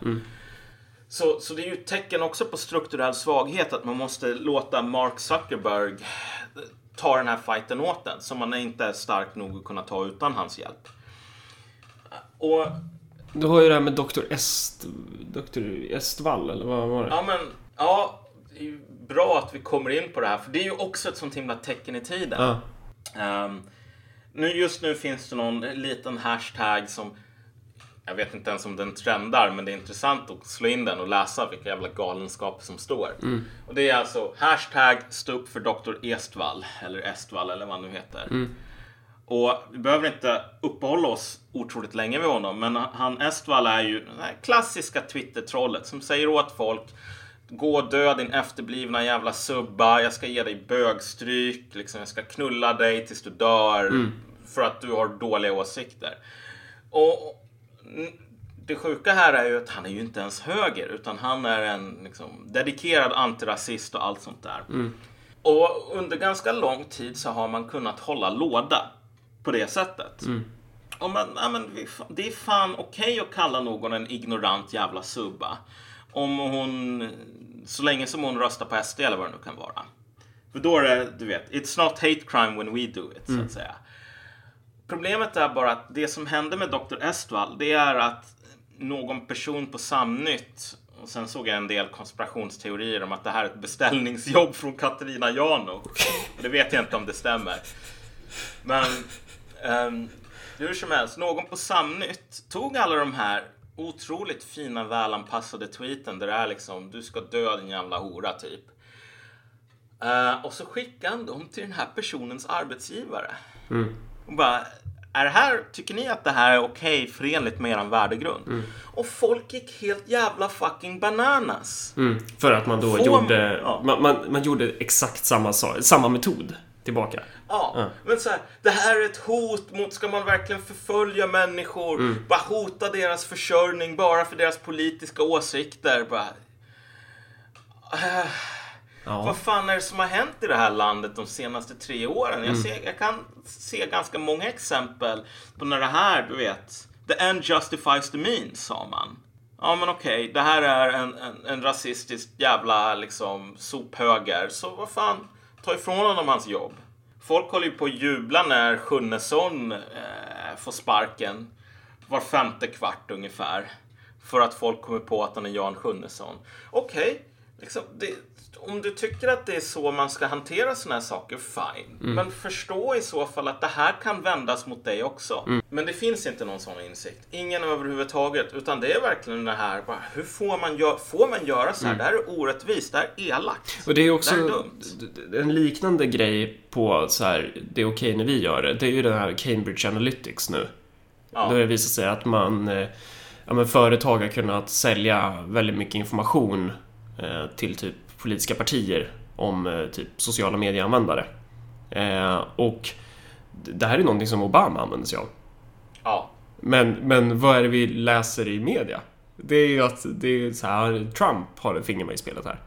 Så, så det är ju ett tecken också på strukturell svaghet att man måste låta Mark Zuckerberg ta den här fighten åt den som man inte är stark nog att kunna ta utan hans hjälp. Och Du har ju det här med Dr. Est... Dr. Estvall, eller vad var det? Ja, men ja, det är ju bra att vi kommer in på det här, för det är ju också ett sånt himla tecken i tiden. Ja. Ehm, nu, just nu finns det någon liten hashtag som jag vet inte ens om den trendar, men det är intressant att slå in den och läsa vilka jävla galenskaper som står. Och det är alltså hashtag stå upp för Dr. Estvall, eller Estvall eller vad han nu heter. Och vi behöver inte uppehålla oss otroligt länge vid honom, men han Estvall är ju det klassiska Twitter-trollet som säger åt folk Gå och dö din efterblivna jävla subba, jag ska ge dig bögstryk, liksom, jag ska knulla dig tills du dör för att du har dåliga åsikter. Och det sjuka här är ju att han är ju inte ens höger, utan han är en liksom, dedikerad antirasist och allt sånt där. Och under ganska lång tid så har man kunnat hålla låda på det sättet. Och man, ja, men det är fan okej att kalla någon en ignorant jävla subba. Om hon, så länge som hon röstar på SD eller vad det nu kan vara. För då är det, du vet, it's not hate crime when we do it, så att säga. Problemet är bara att det som hände med Dr. Estvall, det är att någon person på Samnytt och sen såg jag en del konspirationsteorier om att det här är ett beställningsjobb från Katarina Janouch. Det vet jag inte om det stämmer. Men ehm, hur som helst, någon på Samnytt tog alla de här otroligt fina välanpassade tweeten där det är liksom du ska dö din jävla hora typ. Eh, och så skickade han dem till den här personens arbetsgivare. Och bara, är det här, tycker ni att det här är okej förenligt med er värdegrund? Och folk gick helt jävla fucking bananas. Mm, för att man då Får gjorde... ja. Man, man, man gjorde exakt samma, samma metod tillbaka. Ja, Ja. men så här, det här är ett hot mot, ska man verkligen förfölja människor? Mm. Bara hota deras försörjning bara för deras politiska åsikter? Bara, äh, Ja. Vad fan är det som har hänt i det här landet de senaste tre åren? Mm. Jag, ser, jag kan se ganska många exempel på när det här, du vet, the end justifies the means, sa man. Ja men okej, det här är en, en, en rasistisk jävla liksom sophöger, så vad fan, ta ifrån honom hans jobb. Folk håller ju på att jubla när Sjunnesson eh, får sparken var femte kvart ungefär. För att folk kommer på att han är Jan Sjunnesson. Okej, liksom, det, om du tycker att det är så man ska hantera såna här saker, fine. Men förstå i så fall att det här kan vändas mot dig också. Men det finns inte någon sån insikt. Ingen överhuvudtaget. Utan det är verkligen det här, bara, hur får man, gö- får man göra så här? Det här är orättvist, det här är elakt. Och det är också Det är dumt. en liknande grej på så här, det är okej när vi gör det. Det är ju den här Cambridge Analytics nu. Ja. Då har det visat sig att man, eh, ja, men företag har kunnat sälja väldigt mycket information till typ politiska partier om eh, typ sociala medieanvändare. Eh, och det här är någonting som Obama använder sig av. Ja. Men, men vad är det vi läser i media? Det är ju att det är så här, Trump har ett finger med i spelet här.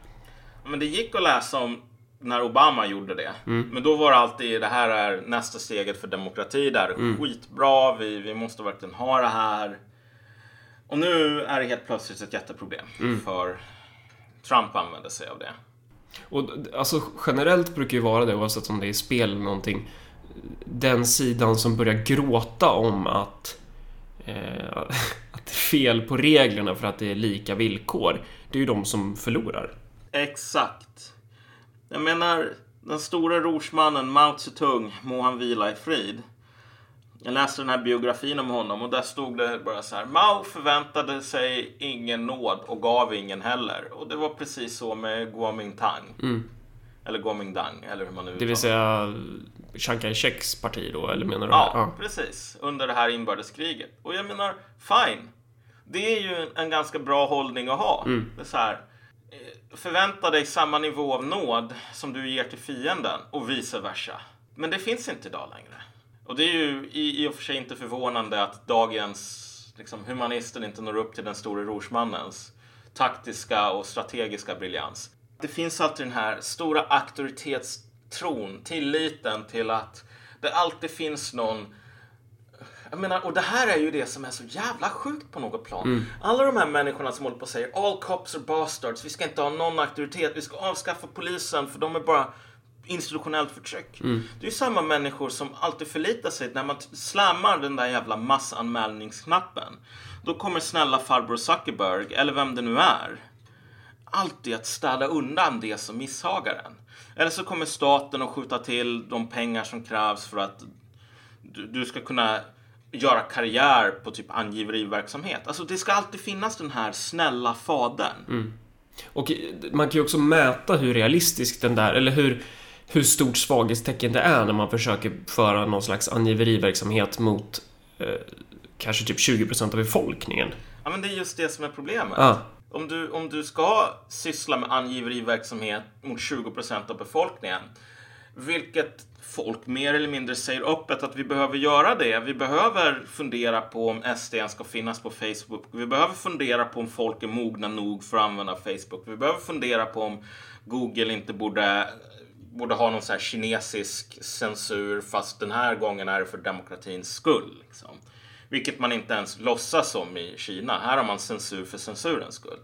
Men det gick att läsa om när Obama gjorde det. Men då var det alltid det här är nästa steget för demokrati. Det här är skitbra. Vi, vi måste verkligen ha det här. Och nu är det helt plötsligt ett jätteproblem. För Trump använder sig av det. Och alltså generellt brukar ju vara det, oavsett om det är spel eller någonting, den sidan som börjar gråta om att, eh, att det är fel på reglerna för att det är lika villkor, det är ju de som förlorar. Exakt. Jag menar, den stora rorsmannen Mao Zedong, må han vila i frid. Jag läste den här biografin om honom och där stod det bara så här. Mao förväntade sig ingen nåd och gav ingen heller. Och det var precis så med Kuomintang. Eller Kuomintang, eller hur man nu Det vill säga Chiang Kai-sheks parti då, eller menar du? Ja, precis. Under det här inbördeskriget. Och jag menar, fine. Det är ju en, ganska bra hållning att ha. Det är så här, eh, förvänta dig samma nivå av nåd som du ger till fienden och vice versa. Men det finns inte idag längre. Och det är ju i, i och för sig inte förvånande att dagens liksom, humanister inte når upp till den store rorsmannens taktiska och strategiska briljans. Det finns alltid den här stora auktoritetstron, tilliten till att det alltid finns någon jag menar, och det här är ju det som är så jävla sjukt på något plan. Mm. Alla de här människorna som håller på och säger all cops are bastards, vi ska inte ha någon auktoritet, vi ska avskaffa polisen för de är bara institutionellt förtryck. Mm. Det är ju samma människor som alltid förlitar sig när man slammar den där jävla massanmälningsknappen. Då kommer snälla farbror Zuckerberg, eller vem det nu är, alltid att städa undan det som misshagar en. Eller så kommer staten att skjuta till de pengar som krävs för att du, du ska kunna göra karriär på typ angiveriverksamhet. Alltså det ska alltid finnas den här snälla fadern. Och man kan ju också mäta hur realistisk den där, eller hur, hur stort svaghetstecken det är när man försöker föra någon slags angiveriverksamhet mot eh, kanske typ 20% av befolkningen. Ja men det är just det som är problemet. Ja. Om, du, om du ska syssla med angiveriverksamhet mot 20% av befolkningen, vilket folk mer eller mindre säger öppet att vi behöver göra det. Vi behöver fundera på om SD ska finnas på Facebook. Vi behöver fundera på om folk är mogna nog för att använda Facebook. Vi behöver fundera på om Google inte borde, borde ha någon så här kinesisk censur fast den här gången är det för demokratins skull. Liksom. Vilket man inte ens låtsas om i Kina. Här har man censur för censurens skull.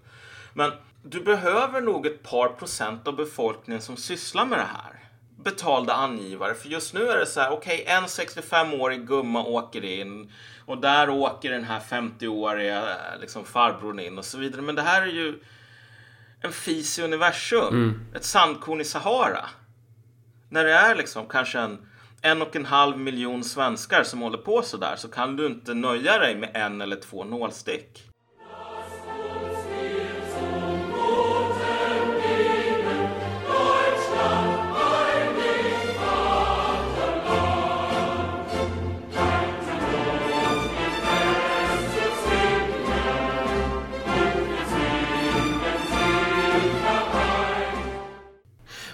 Men du behöver nog ett par procent av befolkningen som sysslar med det här. Betalda angivare. För just nu är det så här, okej, en 65-årig gumma åker in och där åker den här 50-åriga liksom, farbrorn in och så vidare. Men det här är ju en fis i universum. Ett sandkorn i Sahara. När det är liksom kanske en en och en halv miljon svenskar som håller på så där så kan du inte nöja dig med en eller två nålstick.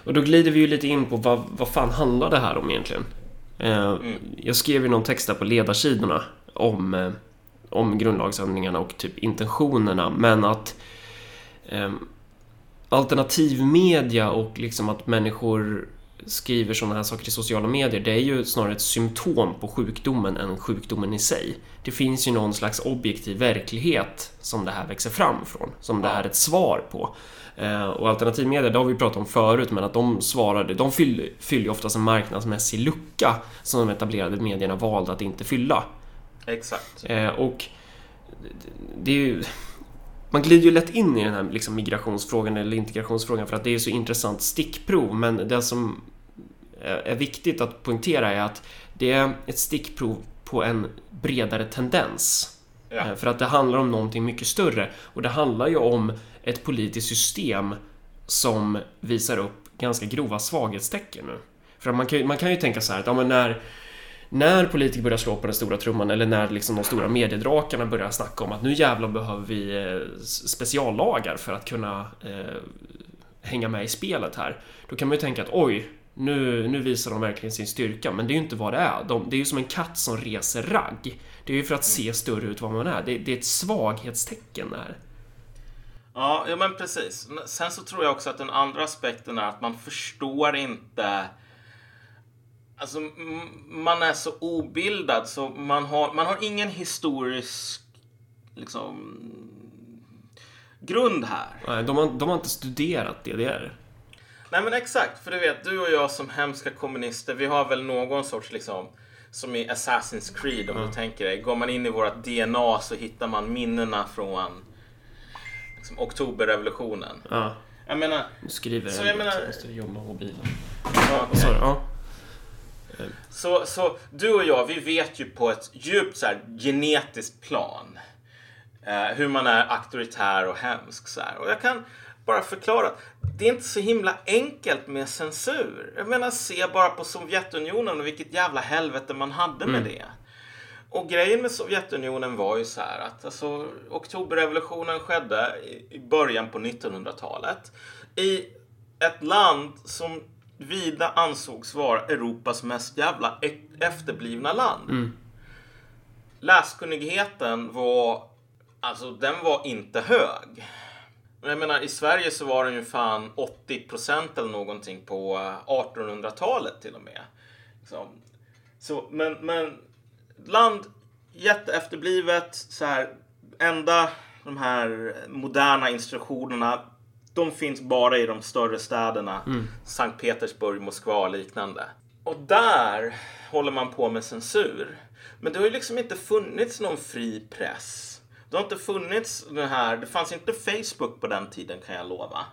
Och då glider vi ju lite in på vad, vad fan handlar det här om egentligen? Eh, Jag skrev ju någon text där på ledarsidorna om, eh, om grundlagsändringarna och typ intentionerna, men att eh, alternativmedia och liksom att människor skriver sådana här saker i sociala medier, det är ju snarare ett symptom på sjukdomen än sjukdomen i sig. Det finns ju någon slags objektiv verklighet som det här växer fram från, som det här är ett svar på. Eh, Och alternativmedia, det har vi pratat om förut, men att de svarade, de fyller, fyller ju oftast en marknadsmässig lucka som de etablerade medierna valde att inte fylla. Exakt. Eh, och det är ju... Man glider ju lätt in i den här liksom migrationsfrågan eller integrationsfrågan för att det är så intressant stickprov, men det som är viktigt att poängtera är att det är ett stickprov på en bredare tendens. Ja. Eh, för att det handlar om någonting mycket större och det handlar ju om ett politiskt system som visar upp ganska grova svaghetstecken nu. För att man kan, ju- man kan ju tänka så här att ja, men när, när politiker börjar slå på den stora trumman eller när liksom de stora mediedrakarna börjar snacka om att nu jävlar behöver vi eh, speciallagar för att kunna eh, hänga med i spelet här. Då kan man ju tänka att oj, nu, nu visar de verkligen sin styrka. Men det är ju inte vad det är. De, det är ju som en katt som reser ragg. Det är ju för att se större ut vad man är. Det, det är ett svaghetstecken där. Ja, ja, men precis. Sen så tror jag också att den andra aspekten är att man förstår inte Alltså, man är så obildad så man har, man har ingen historisk liksom, grund här. Nej, de, har, de har inte studerat DDR. Nej men exakt, för du vet, du och jag som hemska kommunister, vi har väl någon sorts liksom som i Assassin's Creed om du tänker dig. Går man in i vårt DNA så hittar man minnena från liksom, oktoberrevolutionen. Ja, Jag menar, nu skriver Så jag jag menar- Jag måste jobba på mobilen. ja, sa du? Ja. Så, så du och jag, vi vet ju på ett djupt så här, genetiskt plan eh, hur man är auktoritär och hemsk. Så här. Och jag kan bara förklara att det är inte så himla enkelt med censur. Jag menar, se bara på Sovjetunionen och vilket jävla helvete man hade med det. Och grejen med Sovjetunionen var ju så här att alltså, oktoberrevolutionen skedde i början på 1900-talet i ett land som vida ansågs vara Europas mest jävla e- efterblivna land. Mm. Läskunnigheten var, alltså den var inte hög. Jag menar, i Sverige så var den ju fan 80 procent eller någonting på eh, 1800-talet till och med. Liksom. Så, men, men land jätteefterblivet, så här, enda de här moderna institutionerna, de finns bara i de större städerna. Sankt Petersburg, Moskva och liknande. Och där håller man på med censur. Men det har ju liksom inte funnits någon fri press. Det har inte funnits det här, det fanns inte Facebook på den tiden kan jag lova.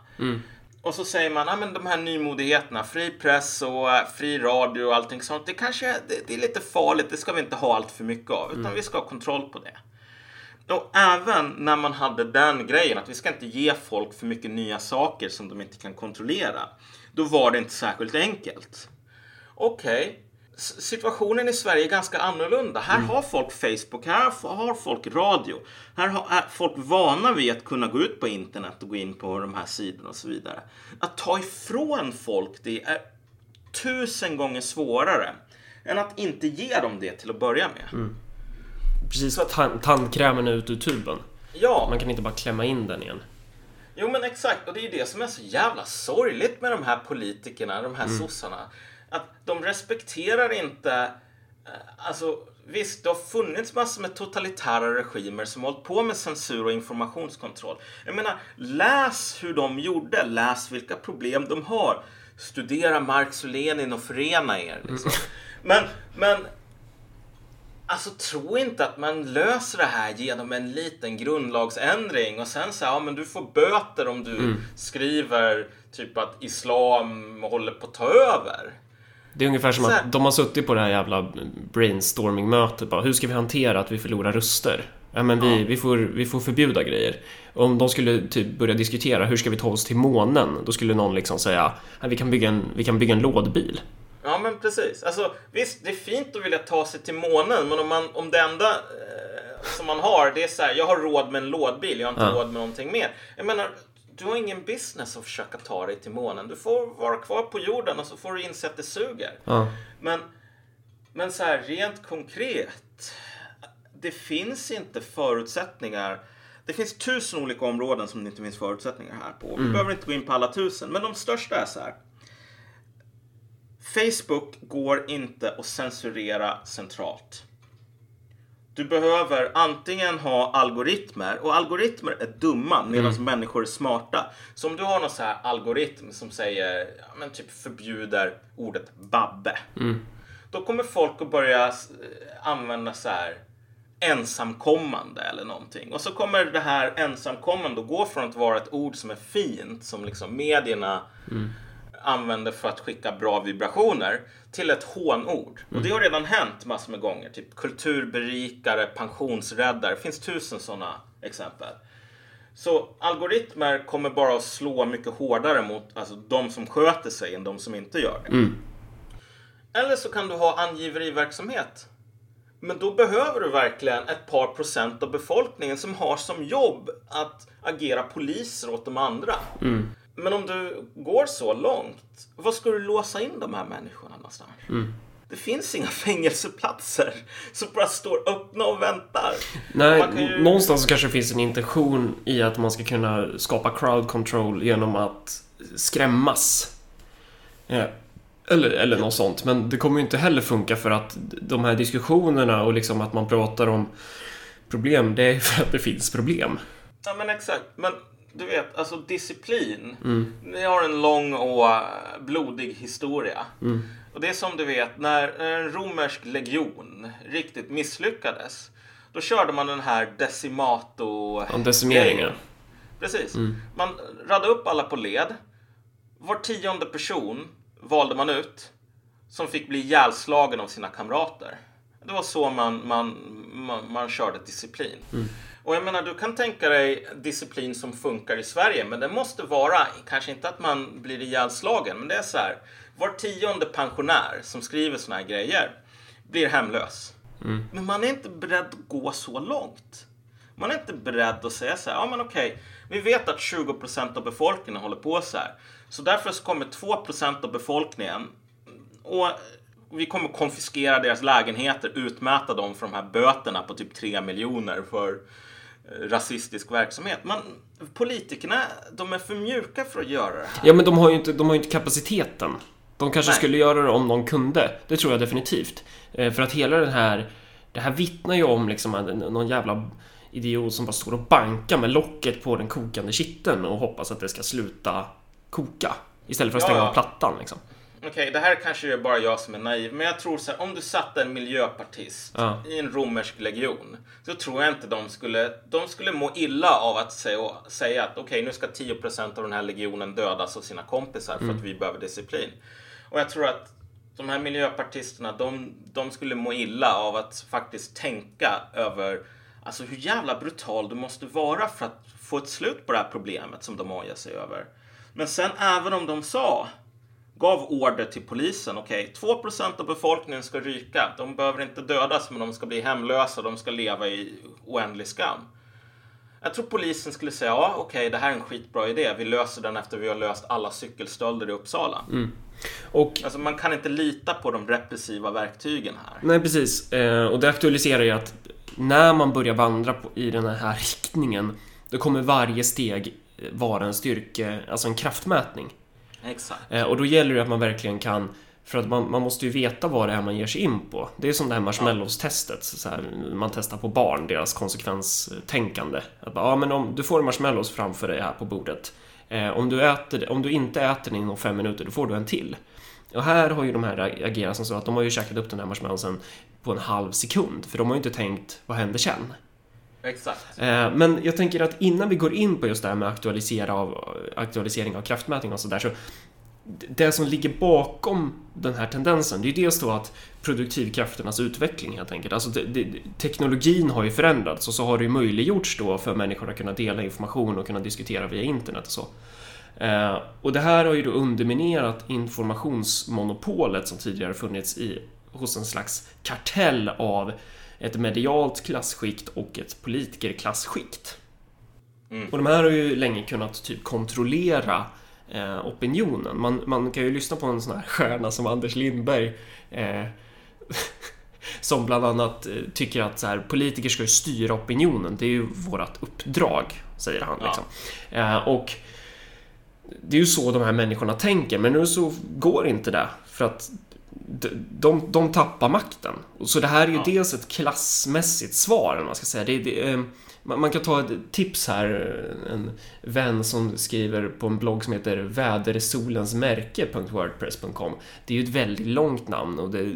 Och så säger man, ja men de här nymodigheterna, fri press och eh, fri radio och allting sånt. Det kanske det, det är lite farligt, det ska vi inte ha allt för mycket av. Utan vi ska ha kontroll på det. Och även när man hade den grejen att vi ska inte ge folk för mycket nya saker som de inte kan kontrollera. Då var det inte särskilt enkelt. Okej, s- situationen i Sverige är ganska annorlunda. Här har folk Facebook, här har folk radio. Här har, är folk vana vid att kunna gå ut på internet och gå in på de här sidorna och så vidare. Att ta ifrån folk det är tusen gånger svårare än att inte ge dem det till att börja med. Precis, tan- tandkrämen är ut ur tuben. Ja, Man kan inte bara klämma in den igen. Jo men exakt, och det är ju det som är så jävla sorgligt med de här politikerna, de här sossarna. Att de respekterar inte, eh, alltså visst det har funnits massor med totalitära regimer som har hållit på med censur och informationskontroll. Jag menar, läs hur de gjorde, läs vilka problem de har. Studera Marx och Lenin och förena er. Liksom. Men, men Alltså tro inte att man löser det här genom en liten grundlagsändring och sen så här, ja men du får böter om du skriver typ att islam håller på att ta över. Det är ungefär som Så att de har suttit på det här jävla brainstorming-mötet bara, hur ska vi hantera att vi förlorar röster? Ja men vi, vi, får, vi får förbjuda grejer. Om de skulle typ börja diskutera, hur ska vi ta oss till månen? Då skulle någon liksom säga, "Ja, vi kan bygga en, vi kan bygga en lådbil. Ja men precis. Alltså visst, det är fint att vilja ta sig till månen men om, man, om det enda eh, som man har det är så här, jag har råd med en lådbil, jag har inte Ja. råd med någonting mer. Jag menar, du har ingen business att försöka ta dig till månen. Du får vara kvar på jorden och så får du inse att det suger. Ja. Men, men så här rent konkret. Det finns inte förutsättningar. Det finns tusen olika områden som det inte finns förutsättningar här på. Vi behöver inte gå in på alla tusen, men de största är så här. Facebook går inte att censurera centralt. Du behöver antingen ha algoritmer och algoritmer är dumma medan människor är smarta. Så om du har någon så här algoritm som säger, ja, men typ förbjuder ordet babbe. Då kommer folk att börja eh, använda så här ensamkommande eller någonting. Och så kommer det här ensamkommande att gå från att vara ett ord som är fint, som liksom medierna använder för att skicka bra vibrationer till ett hånord. Och det har redan hänt massor med gånger. Typ kulturberikare, pensionsräddare. Det finns tusen sådana exempel. Så algoritmer kommer bara att slå mycket hårdare mot alltså, de som sköter sig än de som inte gör det. Eller så kan du ha angiveriverksamhet. Men då behöver du verkligen ett par procent av befolkningen som har som jobb att agera poliser åt de andra. Men om du går så långt, vad ska du låsa in de här människorna någonstans? Det finns inga fängelseplatser som bara står öppna och väntar. Nej, ju- någonstans så kanske det finns en intention i att man ska kunna skapa crowd control genom att skrämmas. Ja. Eller, eller något sånt, men det kommer ju inte heller funka för att de här diskussionerna och liksom att man pratar om problem, det är för att det finns problem. Ja men exakt. Men du vet, alltså disciplin. Det har en lång och eh, blodig historia. Och det är som du vet, när när en romersk legion riktigt misslyckades. Då körde man den här decimato... Om decimeringen. Precis. Man radade upp alla på led. Var tionde person valde man ut som fick bli ihjälslagen av sina kamrater. Det var så man, man, man, man körde disciplin. Och jag menar, du kan tänka dig disciplin som funkar i Sverige, men det måste vara, kanske inte att man blir ihjälslagen, men det är så här. Var tionde pensionär som skriver såna här grejer blir hemlös. Men man är inte beredd att gå så långt. Man är inte beredd att säga så här, ja men okej, vi vet att 20% av befolkningen håller på så här. Så därför så kommer 2% av befolkningen och vi kommer konfiskera deras lägenheter, utmäta dem för de här böterna på typ 3 miljoner för rasistisk verksamhet. Men politikerna, de är för mjuka för att göra det här. Ja, men de har ju inte, de har ju inte kapaciteten. De kanske Nej. skulle göra det om de kunde. Det tror jag definitivt. Eh, För att hela den här... Det här vittnar ju om liksom någon jävla idiot som bara står och bankar med locket på den kokande kitteln och hoppas att det ska sluta koka. Istället för att Ja, stänga ja. av plattan liksom. Okej, det här kanske är bara jag som är naiv, men jag tror så här, om du satte en miljöpartist Ja. i en romersk legion, så tror jag inte de skulle, de skulle må illa av att säga, säga att okej, nu ska 10% av den här legionen dödas av sina kompisar för att vi behöver disciplin. Och jag tror att de här miljöpartisterna, de, de skulle må illa av att faktiskt tänka över alltså hur jävla brutal du måste vara för att få ett slut på det här problemet som de ojar sig över. Men sen även om de sa gav order till polisen. Okej, 2% av befolkningen ska ryka. De behöver inte dödas, men de ska bli hemlösa. De ska leva i oändlig skam. Jag tror polisen skulle säga, ja okej, det här är en skitbra idé. Vi löser den efter vi har löst alla cykelstölder i Uppsala. Och Alltså man kan inte lita på de repressiva verktygen här. Nej, precis. Eh, Och det aktualiserar ju att när man börjar vandra på, i den här riktningen då kommer varje steg eh, vara en styrke, alltså en kraftmätning. Exakt. Eh, Och då gäller det att man verkligen kan för att man, man måste ju veta vad det är man ger sig in på. Det är som det här marshmallows-testet. Så här, man testar på barn, deras konsekvenstänkande. Att bara, ja, men om du får marshmallows framför dig här på bordet. Eh, om, du äter, om du inte äter den inom fem minuter, då får du en till. Och här har ju de här agerat som så att de har ju käkat upp den här marshmallowsen på en halv sekund. För de har ju inte tänkt, vad händer sen? Exakt. Eh, Men jag tänker att innan vi går in på just det här med aktualisera av, aktualisering av kraftmätning och sådär så det som ligger bakom den här tendensen, det är ju dels då att produktivkrafternas utveckling helt enkelt. Alltså det, det, teknologin har ju förändrats och så har det ju möjliggjorts då för människor att kunna dela information och kunna diskutera via internet och så. Eh, och det här har ju då underminerat informationsmonopolet som tidigare funnits i, hos en slags kartell av ett medialt klassskikt och ett politikerklassskikt. Och de här har ju länge kunnat typ kontrollera eh, opinionen. Man, man kan ju lyssna på en sån här stjärna som Anders Lindberg eh, som bland annat eh, tycker att så här, politiker ska ju styra opinionen. Det är ju vårt uppdrag, säger han. Ja. Liksom. Eh, och det är ju så de här människorna tänker, men nu så går inte det. För att de, de, de tappar makten. Så det här är ju Ja. dels ett klassmässigt svar, vad man ska säga. Det, det, eh, man kan ta ett tips här. En vän som skriver på en blogg som heter vädersolensmärke.wordpress.com. Det är ju ett väldigt långt namn och det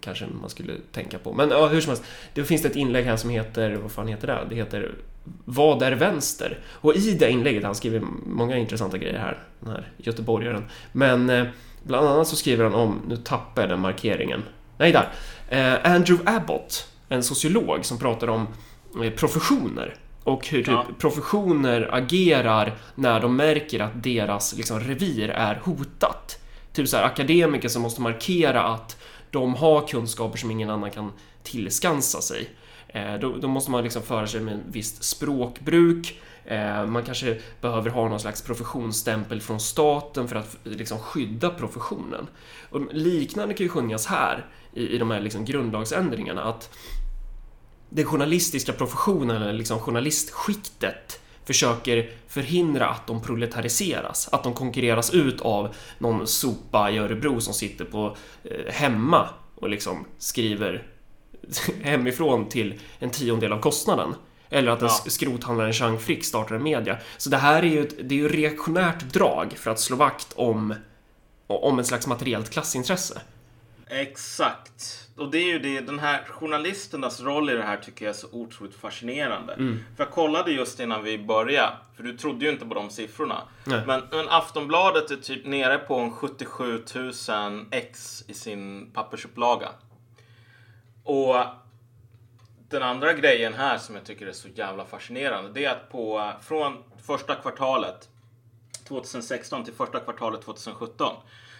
kanske man skulle tänka på. Men ja, hur som helst. Det finns ett inlägg här som heter, vad fan heter det? Det heter Vad är vänster? Och i det inlägget, han skriver många intressanta grejer här, den här göteborgaren. Men eh, bland annat så skriver han om, nu tappar jag den markeringen. Nej, där. Eh, Andrew Abbott, en sociolog som pratar om eh, professioner och hur typ Ja. professioner agerar när de märker att deras liksom, revir är hotat. Typ så här, akademiker som måste markera att de har kunskaper som ingen annan kan tillskansa sig. Eh, då, då måste man liksom föra sig med ett visst språkbruk. Eh, man kanske behöver ha någon slags professionsstämpel från staten för att liksom skydda professionen. Och liknande kan ju skönjas här i, i de här liksom grundlagsändringarna att den journalistiska professionen, eller liksom journalistskiktet, försöker förhindra att de proletariseras, att de konkurreras ut av någon sopa i Örebro som sitter på eh, hemma och liksom skriver hemifrån till en tiondel av kostnaden. Eller att en Ja. skrothandlaren Chang Frick startar en media. Så det här är ju ett, det är ju reaktionärt drag för att slå vakt om, om en slags materiellt klassintresse. Exakt. Och det är ju det, den här journalisternas roll i det här tycker jag är så otroligt fascinerande. För jag kollade just innan vi började, för du trodde ju inte på de siffrorna. Men, men Aftonbladet är typ nere på en 77 000 ex i sin pappersupplaga. Och den andra grejen här som jag tycker är så jävla fascinerande, det är att på, från första kvartalet 2016 till första kvartalet 2017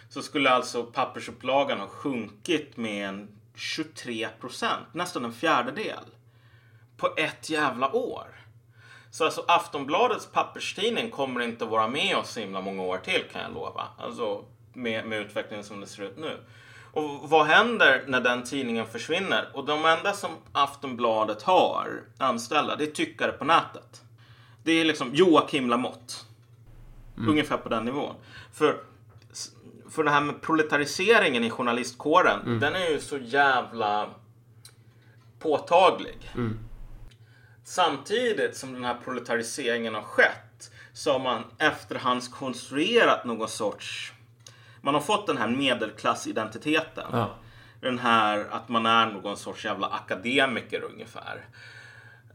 så skulle alltså pappersupplagan ha sjunkit med en 23 procent, nästan en fjärdedel, på ett jävla år. Så alltså Aftonbladets papperstidning kommer inte att vara med oss så himla många år till kan jag lova. Alltså med, med utvecklingen som det ser ut nu. Och vad händer när den tidningen försvinner? Och de enda som Aftonbladet har anställda, det är tyckare på nätet. Det är liksom Joakim Lamotte. Ungefär på den nivån. För, för det här med proletariseringen i journalistkåren, den är ju så jävla påtaglig. Samtidigt som den här proletariseringen har skett så har man efterhandskonstruerat någon sorts... Man har fått den här medelklassidentiteten. Ja. Den här att man är någon sorts jävla akademiker ungefär.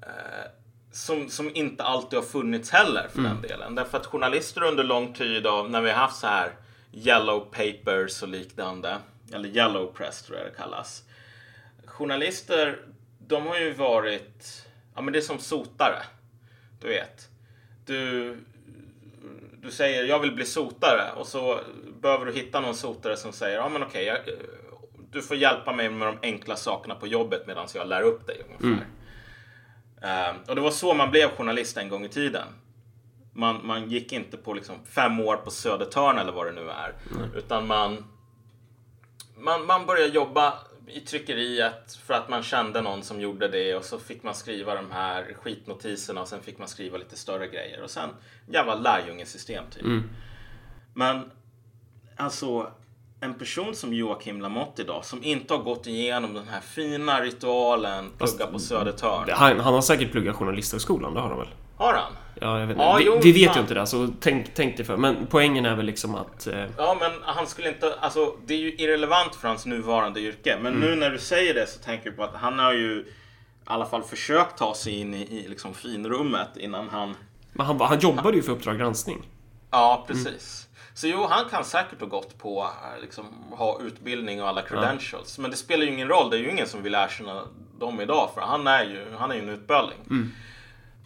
Eh, som, som inte alltid har funnits heller för den delen. Därför att journalister under lång tid av när vi har haft så här yellow papers och liknande. Eller yellow press tror jag det kallas. Journalister, de har ju varit, ja men det är som sotare. Du vet. Du, du säger jag vill bli sotare och så behöver du hitta någon sotare som säger ja men okej, jag, du får hjälpa mig med de enkla sakerna på jobbet medan jag lär upp dig ungefär. Eh, och det var så man blev journalist en gång i tiden. Man, man gick inte på liksom fem år på Södertörn eller vad det nu är. Utan man, man, man började jobba i tryckeriet för att man kände någon som gjorde det och så fick man skriva de här skitnotiserna och sen fick man skriva lite större grejer och sen jävla lärjungesystem typ. Men alltså en person som Joakim Lamotte idag som inte har gått igenom den här fina ritualen plugga på Södertörn. Han, han har säkert pluggat Journalisthögskolan, det har han väl? Har han? Ja, jag vet inte. Ja, vi, jo, vi vet fan. ju inte det, så tänk, tänk dig för. Men poängen är väl liksom att... Eh, Ja, men han skulle inte... Alltså, det är ju irrelevant för hans nuvarande yrke. Men nu när du säger det så tänker jag på att han har ju i alla fall försökt ta sig in i, i liksom finrummet innan han... men han, han jobbade ju för Uppdrag granskning. Ja, precis. Så jo, han kan säkert ha gått på eh, liksom, ha utbildning och alla credentials. Men det spelar ju ingen roll. Det är ju ingen som vill erkänna dem idag. För han är ju, han är ju en utböling.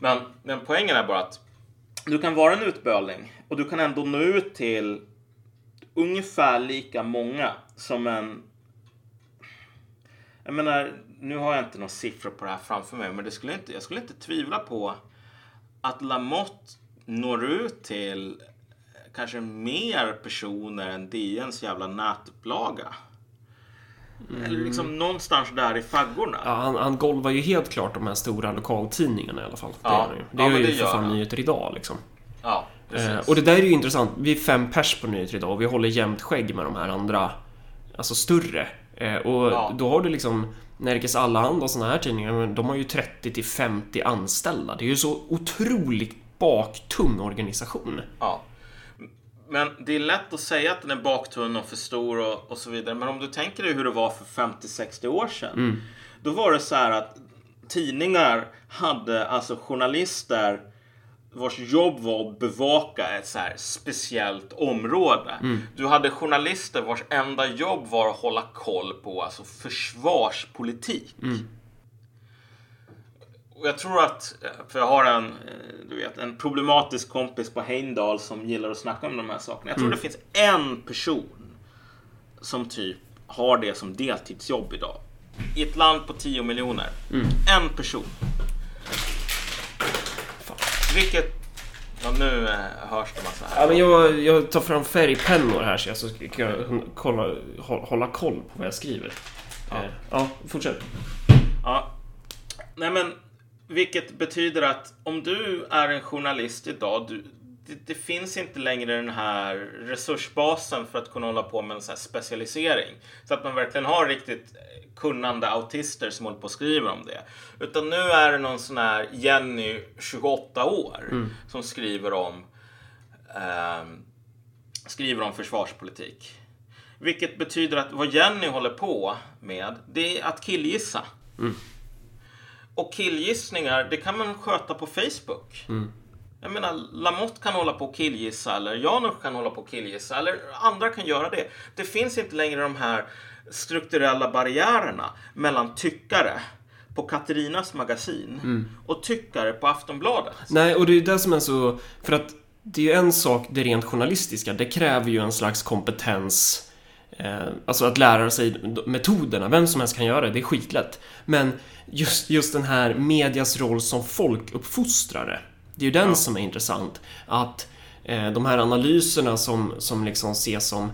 Men, men poängen är bara att du kan vara en utböling och du kan ändå nå ut till ungefär lika många som en... Jag menar, nu har jag inte några siffror på det här framför mig, men det skulle inte, jag skulle inte tvivla på att Lamotte når ut till kanske mer personer än DNs jävla nätupplaga. Eller liksom någonstans där i faggorna. Ja, han, han golvar ju helt klart de här stora lokaltidningarna i alla fall. Det Ja. gör. Det Ja, gör ju för gör fan han. Nyheter Idag liksom. Ja. Eh, och det där är ju intressant. Vi är fem pers på Nyheter Idag och vi håller jämnt skägg med de här andra, alltså större. Eh, och Ja. då har du liksom Nerikes Allehanda och såna här tidningar, de har ju 30 till 50 anställda. Det är ju så otroligt baktung organisation. Ja. Men det är lätt att säga att den är baktunn och för stor och, och så vidare. Men om du tänker dig hur det var för 50-60 år sedan. Då var det så här att tidningar hade alltså journalister vars jobb var att bevaka ett så speciellt område. Du hade journalister vars enda jobb var att hålla koll på alltså försvarspolitik. Och jag tror att, för jag har en, eh, du vet, en problematisk kompis på Heimdal som gillar att snacka om de här sakerna. Jag tror det finns en person som typ har det som deltidsjobb idag. I ett land på 10 miljoner. En person. Vilket... Ja, nu eh, hörs det massa här. Ja, men jag, jag tar fram färgpennor här så jag så ska jag kolla, hå- hålla koll på vad jag skriver. Ja, ja fortsätt. Ja. Nej men, vilket betyder att om du är en journalist idag, du, det, det finns inte längre den här resursbasen för att kunna hålla på med en sån specialisering. Så att man verkligen har riktigt eh, kunnande autister som håller på och skriver om det. Utan nu är det någon sån här Jenny, 28 år, som skriver om ehm, skriver om försvarspolitik. Vilket betyder att vad Jenny håller på med, det är att killgissa. Och killgissningar, det kan man sköta på Facebook. Jag menar, Lamotte kan hålla på och killgissa, eller Janusz kan hålla på och killgissa, eller andra kan göra det. Det finns inte längre de här strukturella barriärerna mellan tyckare på Katarinas magasin och tyckare på Aftonbladet. Nej, och det är det som är så... För att det är ju en sak, det rent journalistiska, det kräver ju en slags kompetens alltså att lära sig metoderna, vem som helst kan göra det, det är skitlätt. Men just, just den här medias roll som folkuppfostrare, det är ju den Ja. som är intressant. Att eh, de här analyserna som, som liksom ses som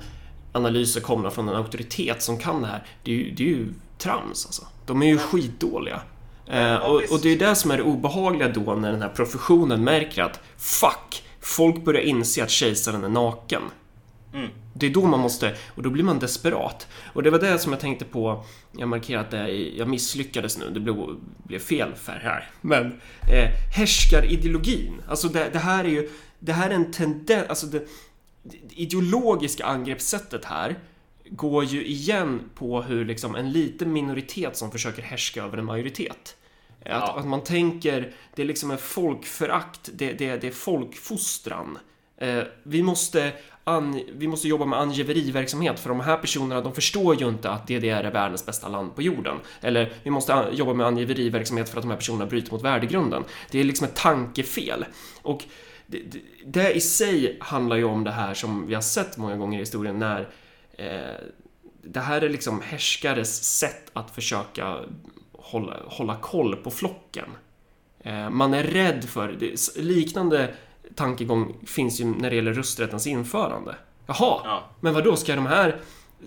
analyser komna från en auktoritet som kan det här, det är ju, det är ju trams alltså. De är ju skitdåliga. Eh, och, och det är det som är det obehagliga då när den här professionen märker att fuck, folk börjar inse att kejsaren är naken. Mm. Det är då man måste, och då blir man desperat. Och det var det som jag tänkte på, jag markerat det, jag misslyckades nu, det blev, blev fel färg här. Men eh, härskarideologin, alltså det, det här är ju, det här är en tendens, alltså det, det ideologiska angreppssättet här går ju igen på hur liksom en liten minoritet som försöker härska över en majoritet. Att, Ja. att man tänker, det är liksom en folkförakt, det, det, det är folkfostran. Eh, vi, måste an, vi måste jobba med angiveriverksamhet för de här personerna de förstår ju inte att DDR är världens bästa land på jorden. Eller vi måste an, jobba med angiveriverksamhet för att de här personerna bryter mot värdegrunden. Det är liksom ett tankefel. Och det, det, det i sig handlar ju om det här som vi har sett många gånger i historien när eh, det här är liksom härskares sätt att försöka hålla, hålla koll på flocken. Eh, man är rädd för, det, liknande tankegång finns ju när det gäller rösträttens införande. Jaha, Ja. men vad då ska de här,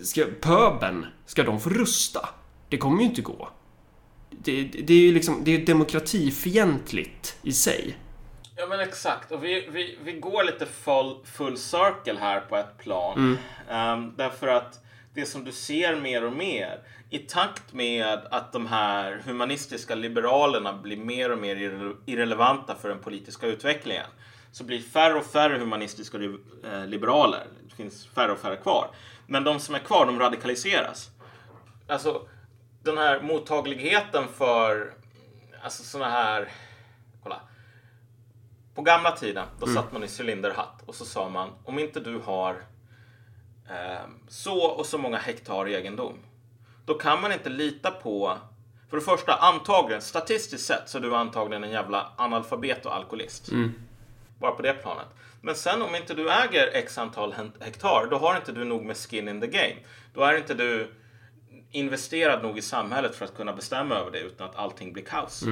ska pöben, ska de få rösta? Det kommer ju inte gå. Det, det är ju liksom, det är demokratifientligt i sig. Ja men exakt, och vi, vi, vi går lite full, full circle här på ett plan. Mm. Ehm, därför att det som du ser mer och mer i takt med att de här humanistiska liberalerna blir mer och mer irre- irrelevanta för den politiska utvecklingen så blir färre och färre humanistiska eh, liberaler. Det finns färre och färre kvar. Men de som är kvar, de radikaliseras. Alltså, den här mottagligheten för alltså såna här... Kolla. På gamla tiden, då satt man i cylinderhatt och så sa man om inte du har eh, så och så många hektar egendom, då kan man inte lita på för det första, antagligen, statistiskt sett så är du antagligen en jävla analfabet och alkoholist. Bara på det planet. Men sen om inte du äger x antal hektar, då har inte du nog med skin in the game. Då är inte du investerad nog i samhället för att kunna bestämma över det utan att allting blir kaos.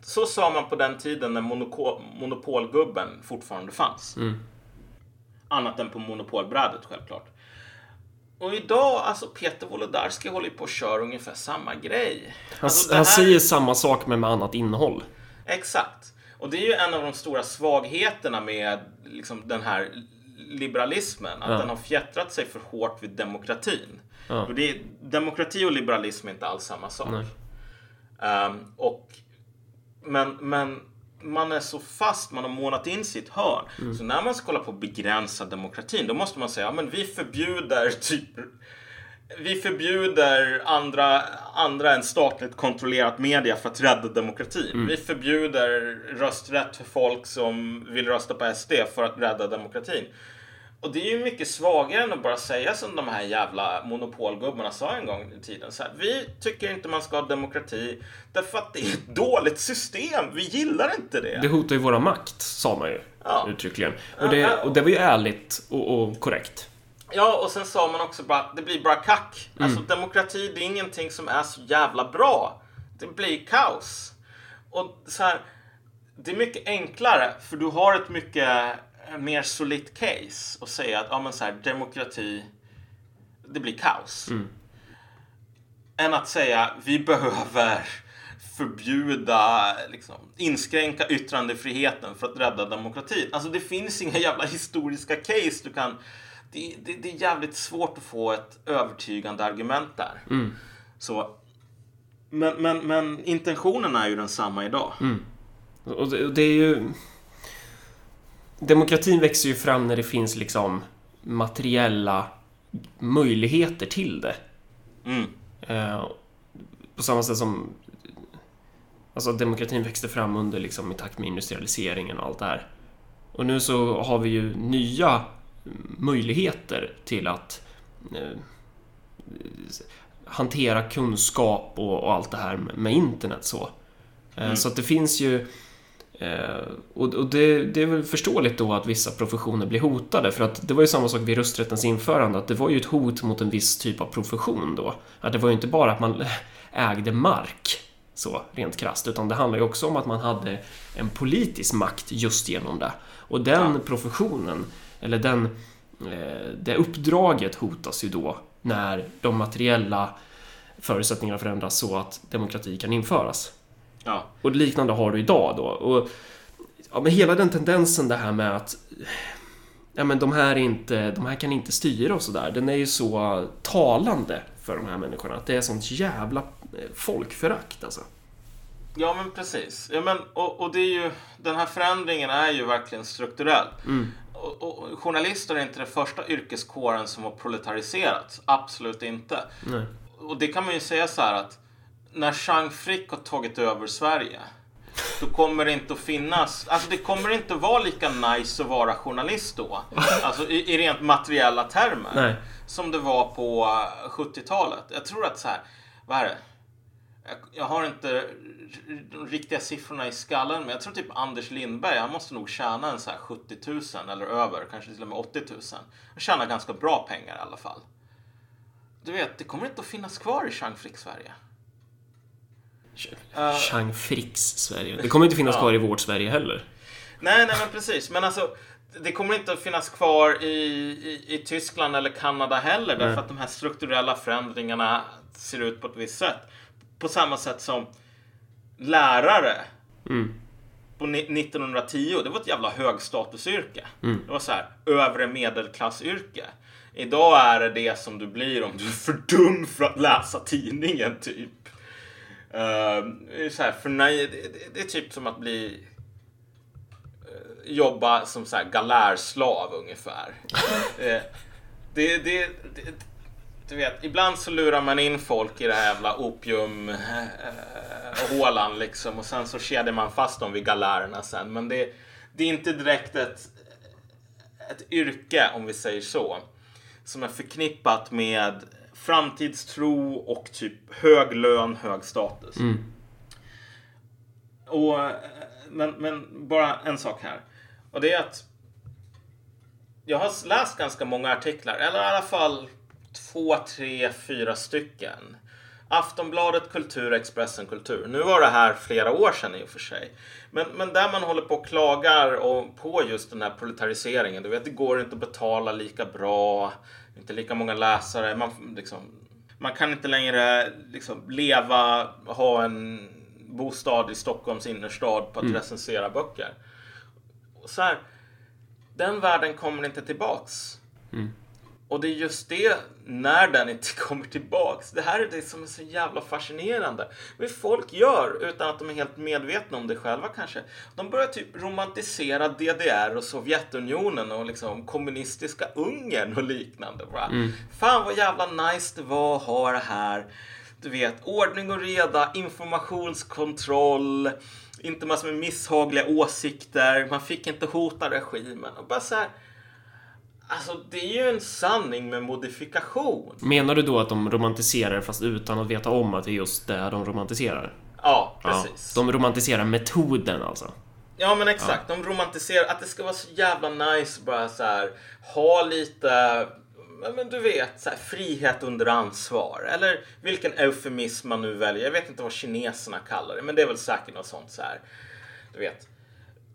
Så sa man på den tiden när monopolgubben fortfarande fanns. Annat än på monopolbrädet självklart. Och idag, alltså Peter Wolodarski håller ju på och kör ungefär samma grej. Han, Alltså, han här- säger samma sak men med annat innehåll. Exakt. Och det är ju en av de stora svagheterna med liksom, den här liberalismen. Att Ja. den har fjättrat sig för hårt vid demokratin. Ja. Och det är, demokrati och liberalism är inte alls samma sak. Ehm, och, men, men man är så fast, man har månat in sitt hörn. Mm. Så när man ska kolla på begränsa demokratin, då måste man säga, ja men vi förbjuder typ vi förbjuder andra, andra än statligt kontrollerat media för att rädda demokratin. Mm. Vi förbjuder rösträtt för folk som vill rösta på SD för att rädda demokratin. Och det är ju mycket svagare än att bara säga som de här jävla monopolgubbarna sa en gång i tiden. Så här, vi tycker inte man ska ha demokrati därför att det är ett dåligt system. Vi gillar inte det. Det hotar ju våra makt, sa man ju Ja. uttryckligen. Och det, och det var ju ärligt och, och korrekt. Ja, och sen sa man också bara att det blir bara kack. Alltså demokrati, det är ingenting som är så jävla bra. Det blir kaos. Och så här, det är mycket enklare för du har ett mycket mer solitt case och säga att ja, men så här, demokrati, det blir kaos. Än att säga vi behöver förbjuda, liksom, inskränka yttrandefriheten för att rädda demokratin. Alltså det finns inga jävla historiska case du kan... Det, det, det är jävligt svårt att få ett övertygande argument där. Så, men, men, men intentionen är ju densamma idag. Och det, det är ju... Demokratin växer ju fram när det finns liksom materiella möjligheter till det. Mm. Eh, på samma sätt som alltså demokratin växte fram under liksom i takt med industrialiseringen och allt det här. Och nu så har vi ju nya möjligheter till att eh, hantera kunskap och, och allt det här med, med internet så. Eh, Så att det finns ju Eh, och och det, det är väl förståeligt då att vissa professioner blir hotade, för att det var ju samma sak vid rösträttens införande, att det var ju ett hot mot en viss typ av profession då. Att det var ju inte bara att man ägde mark, så rent krasst, utan det handlar ju också om att man hade en politisk makt just genom det. Och den professionen, eller den, eh, det uppdraget hotas ju då när de materiella förutsättningarna förändras så att demokrati kan införas. Ja. Och liknande har du idag då. Och ja, men hela den tendensen det här med att ja, men de, här är inte, de här kan inte styra och sådär. Den är ju så talande för de här människorna. Att det är sånt jävla eh, folkförakt alltså. Ja, men precis. Ja, men, och, och det är ju, den här förändringen är ju verkligen strukturell. Och, och, journalister är inte den första yrkeskåren som har proletariserats. Absolut inte. Nej. Och det kan man ju säga så här att när Jean Frick har tagit över Sverige då kommer det inte att finnas, alltså det kommer inte att vara lika nice att vara journalist då. Alltså i, i rent materiella termer. Nej. Som det var på eh, 70-talet. Jag tror att så här, vad är det? Jag, jag har inte de riktiga siffrorna i skallen, men jag tror typ Anders Lindberg, han måste nog tjäna en så här 70 000 eller över, kanske till och med 80 000. Han tjänar ganska bra pengar i alla fall. Du vet, det kommer inte att finnas kvar i Jean Frick Sverige. Eh, Chang Fricks Sverige. Det kommer inte finnas kvar i vårt Sverige heller. Nej, nej men precis. Men alltså, det kommer inte att finnas kvar i, i, i Tyskland eller Kanada heller. Därför Nej. att de här strukturella förändringarna ser ut på ett visst sätt. På samma sätt som lärare Mm. på ni- 1910, det var ett jävla högstatusyrke. Mm. Det var så här, övre medelklassyrke. Idag är det det som du blir om du är för dum för att läsa tidningen, typ. Uh, så här, för nej, det, det, det är typ som att bli eh, jobba som så här galärslav ungefär. Eh, det, det, det, du vet, ibland så lurar man in folk i det här jävla opium eh, hålan liksom och sen så kedjar man fast dem vid galärerna sen. Men det, det är inte direkt ett, ett yrke, om vi säger så, som är förknippat med framtidstro och typ hög lön, hög status. Och, eh, men, men bara en sak här. Och det är att jag har läst ganska många artiklar, eller i alla fall två, tre, fyra stycken. Aftonbladet Kultur, Expressen Kultur. Nu var det här flera år sedan i och för sig. Men, men där man håller på och klagar och på just den här proletariseringen. Du vet, det går inte att betala lika bra. Inte lika många läsare. Man, liksom, man kan inte längre liksom, leva, ha en bostad i Stockholms innerstad på att recensera böcker. Och så här, den världen kommer inte tillbaks. Och det är just det, när den inte kommer tillbaks. Det här är det som är så jävla fascinerande. Vad folk gör, utan att de är helt medvetna om det själva kanske. De börjar typ romantisera DDR och Sovjetunionen och liksom kommunistiska Ungern och liknande. Bara. Fan vad jävla nice det var att ha det här. Du vet, ordning och reda, informationskontroll, inte massor med misshagliga åsikter, man fick inte hota regimen. Och bara så här, Alltså det är ju en sanning med modifikation. Menar du då att de romantiserar fast utan att veta om att det är just det de romantiserar? Ja, precis. Ja, de romantiserar metoden alltså. Ja men exakt, de romantiserar att det ska vara så jävla nice bara så här ha lite ja, men du vet, så här, frihet under ansvar. Eller vilken eufemism man nu väljer. Jag vet inte vad kineserna kallar det, men det är väl säkert något sånt så här. Du vet.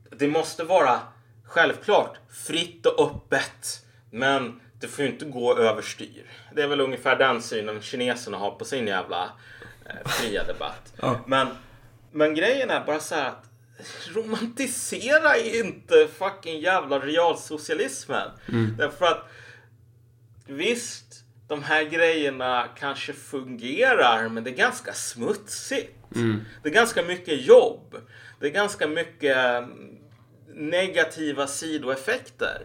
Det måste vara självklart fritt och öppet, men det får ju inte gå överstyr. Det är väl ungefär den synen kineserna har på sin jävla eh, fria debatt. Ja. Men, men grejen är bara så här att romantisera inte fucking jävla realsocialismen. Därför att visst, de här grejerna kanske fungerar, men det är ganska smutsigt. Det är ganska mycket jobb. Det är ganska mycket mm, negativa sidoeffekter.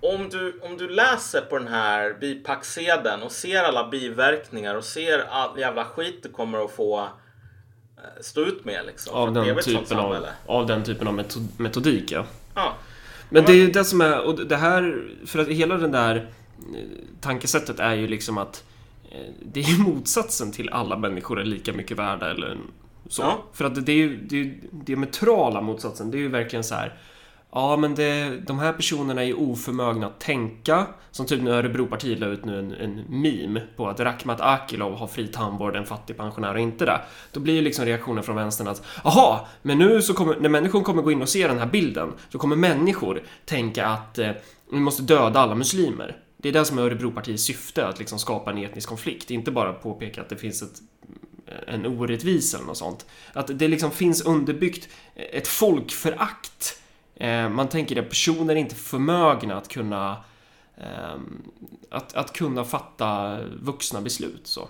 Om, du, om du läser på den här bipacksedeln och ser alla biverkningar och ser all jävla skit du kommer att få eh, stå ut med liksom. Av den, typen av, av den typen av meto- metodik, ja. Ja. Men det är ju det som är, och det här, för att hela det där eh, tankesättet är ju liksom att eh, det är ju motsatsen till alla människor är lika mycket värda eller Så. Ja. För att det är ju det är ju diametrala motsatsen. Det är ju verkligen så här. Ja, men det, de här personerna är oförmögna att tänka. Som typ nu Örebropartiet la ut nu en, en meme på att Rakhmat Akilov har fri tandvård, en fattig pensionär och inte det. Då blir ju liksom reaktionen från vänstern att Aha! men nu så kommer, när människor kommer gå in och se den här bilden, så kommer människor tänka att eh, vi måste döda alla muslimer. Det är det som är Örebropartiets syfte, att liksom skapa en etnisk konflikt. Inte bara påpeka att det finns ett en orättvisa eller något sånt. Att det liksom finns underbyggt ett folkförakt. Eh, Man tänker att personer är inte förmögna att kunna ehm, att, att kunna fatta vuxna beslut. Så.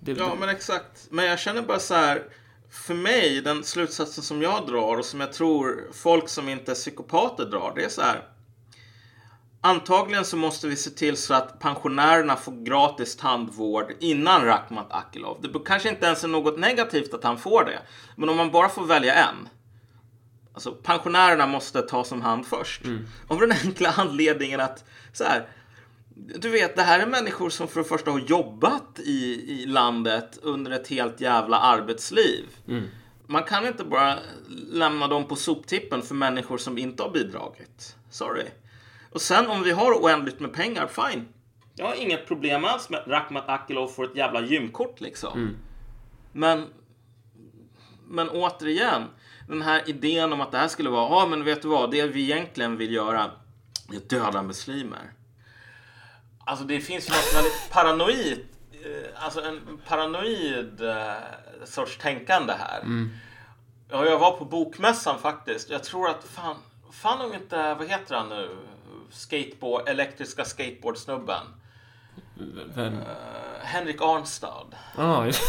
Det, Ja, men exakt. Men jag känner bara så här. För mig, den slutsatsen som jag drar och som jag tror folk som inte är psykopater drar, det är så här. Antagligen så måste vi se till så att pensionärerna får gratis tandvård innan Rakhmat Akilov. Det kanske inte ens är något negativt att han får det. Men om man bara får välja en. Alltså pensionärerna måste tas om hand först. Av den enkla anledningen att så här. Du vet, det här är människor som för det första har jobbat i, i landet under ett helt jävla arbetsliv. Man kan inte bara lämna dem på soptippen för människor som inte har bidragit. Sorry. Och sen om vi har oändligt med pengar, fine. Jag har inget problem alls med att Rakhmat Akilov får ett jävla gymkort liksom. Men, men återigen, den här idén om att det här skulle vara, ja men vet du vad, det vi egentligen vill göra är att döda muslimer. Alltså det finns ju något väldigt paranoid, eh, alltså en paranoid eh, sorts tänkande här. Ja, jag var på bokmässan faktiskt. Jag tror att fan, fan om inte, vad heter han nu? Skateboard, elektriska skateboardsnubben. vem? Eh, Henrik Arnstad. Ah, just-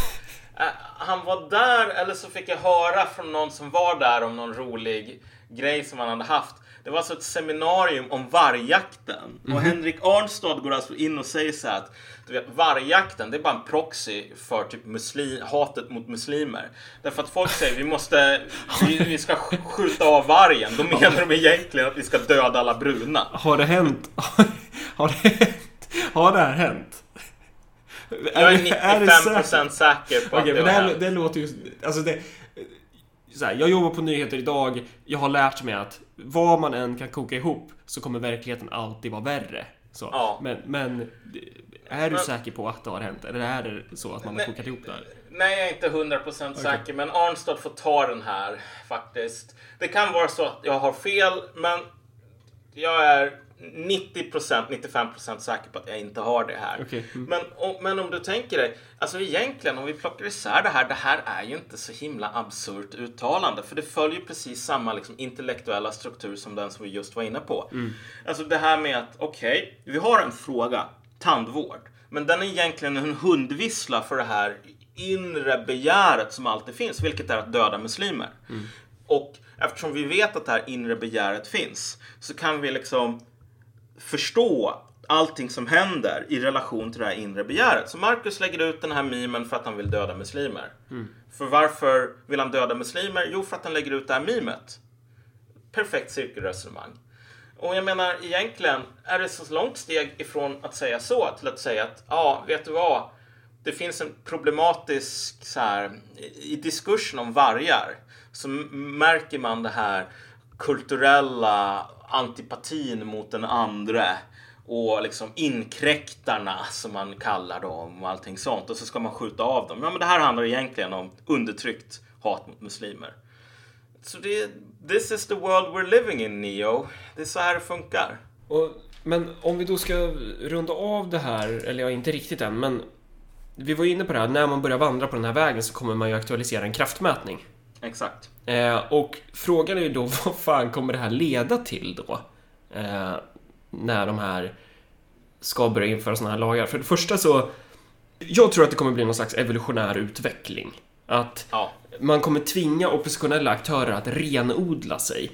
han var där, eller så fick jag höra från någon som var där om någon rolig grej som han hade haft. Det var alltså ett seminarium om vargjakten. Och Henrik Arnstad går alltså in och säger så här att du vet, vargjakten, det är bara en proxy för typ muslim, hatet mot muslimer. Därför att folk säger vi måste, vi, vi ska sk- skjuta av vargen. Då menar de egentligen att vi ska döda alla bruna. har det hänt? Har det hänt? Har det här hänt? Jag är det- 95% säkert? säker på Okej, att men det det, var här, hänt. det låter ju... Alltså det... Här, jag jobbar på nyheter idag. Jag har lärt mig att vad man än kan koka ihop så kommer verkligheten alltid vara värre. Så. Ja. Men, men är du Men- säker på att det har hänt? Eller är det så att man har kokat ihop det här? Nej, jag är inte 100% säker, men Arnstad får ta den här faktiskt. Det kan vara så att jag har fel, men jag är 90%, 95% säker på att jag inte har det här. Okej, mm. Men, om, men om du tänker dig, alltså egentligen om vi plockar isär det här, det här är ju inte så himla absurt uttalande, för det följer precis samma liksom, intellektuella struktur som den som vi just var inne på. Alltså det här med att, okej, vi har en fråga, tandvård, men den är egentligen en hundvissla för det här inre begäret som alltid finns, vilket är att döda muslimer. Och eftersom vi vet att det här inre begäret finns så kan vi liksom förstå allting som händer i relation till det här inre begäret. Så Marcus lägger ut den här memen för att han vill döda muslimer. För varför vill han döda muslimer? Jo, för att han lägger ut det här memet. Perfekt cirkelresonemang. Och jag menar egentligen är det så långt steg ifrån att säga så till att säga att ja, vet du vad? Det finns en problematisk så här i diskursen om vargar så märker man det här kulturella antipatin mot den andra och liksom inkräktarna som man kallar dem och allting sånt och så ska man skjuta av dem. Ja, men det här handlar egentligen om undertryckt hat mot muslimer. Så det, this is the world we're living in, Neo. Det är så här det funkar. Och, men om vi då ska runda av det här, eller ja, inte riktigt än, men vi var inne på det här, när man börjar vandra på den här vägen så kommer man ju aktualisera en kraftmätning. Exakt. Eh, och frågan är ju då, vad fan kommer det här leda till då? Eh, när de här ska börja införa sådana här lagar. För det första så, jag tror att det kommer bli någon slags evolutionär utveckling. Att Ja. man kommer tvinga oppositionella aktörer att renodla sig.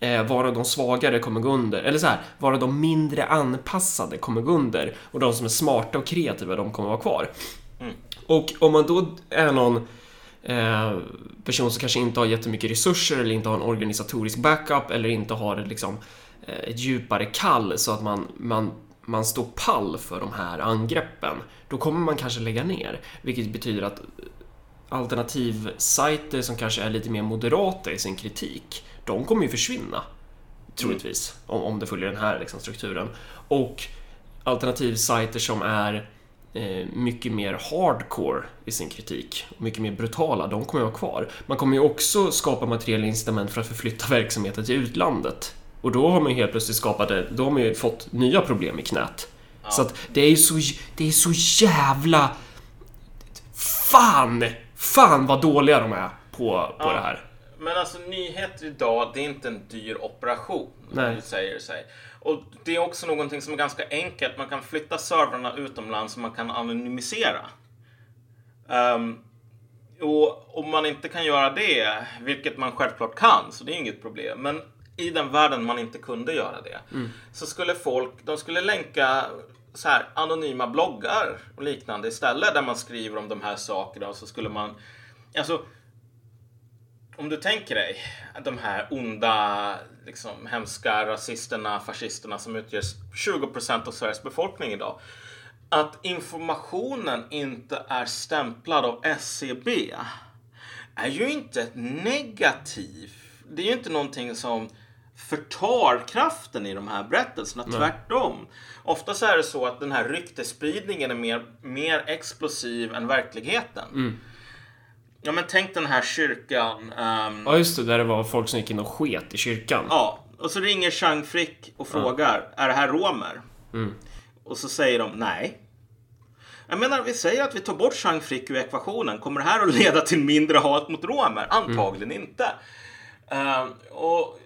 Eh, vara de svagare kommer gå under. Eller så här, vara de mindre anpassade kommer gå under. Och de som är smarta och kreativa, de kommer vara kvar. Och om man då är någon eh, person som kanske inte har jättemycket resurser eller inte har en organisatorisk backup eller inte har liksom, eh, ett djupare kall så att man, man, man står pall för de här angreppen. Då kommer man kanske lägga ner. Vilket betyder att alternativsajter som kanske är lite mer moderata i sin kritik, de kommer ju försvinna. Troligtvis, om, om det följer den här liksom, strukturen. Och alternativsajter som är mycket mer hardcore i sin kritik, mycket mer brutala, de kommer ju vara kvar. Man kommer ju också skapa materiella incitament för att förflytta verksamheten till utlandet. Och då har man ju helt plötsligt skapat det, då har man ju fått nya problem i knät. Så att det är ju så, det är så jävla... Fan! Fan vad dåliga de är på, på Ja. det här. Men alltså nyheter idag, det är inte en dyr operation. Nej. Nej. Säger sig. Och det är också någonting som är ganska enkelt. Man kan flytta servrarna utomlands och man kan anonymisera. Ehm, och om man inte kan göra det, vilket man självklart kan, så det är inget problem. Men i den världen man inte kunde göra det, så skulle folk, de skulle länka så här anonyma bloggar och liknande istället där man skriver om de här sakerna och så skulle man, alltså om du tänker dig att de här onda, liksom, hemska rasisterna, fascisterna som utgör 20% av Sveriges befolkning idag. Att informationen inte är stämplad av SCB är ju inte negativ. Det är ju inte någonting som förtar kraften i de här berättelserna. Tvärtom. Ofta så är det så att den här ryktesspridningen är mer, mer explosiv än verkligheten. Ja men tänk den här kyrkan. ehm, Ja, just det, där det var folk som gick in och sket i kyrkan. Ja, och så ringer Chang Frick och frågar, är det här romer? Och så säger de nej. Jag menar, vi säger att vi tar bort Chang Frick ur ekvationen. Kommer det här att leda till mindre hat mot romer? Antagligen inte. Ehm, och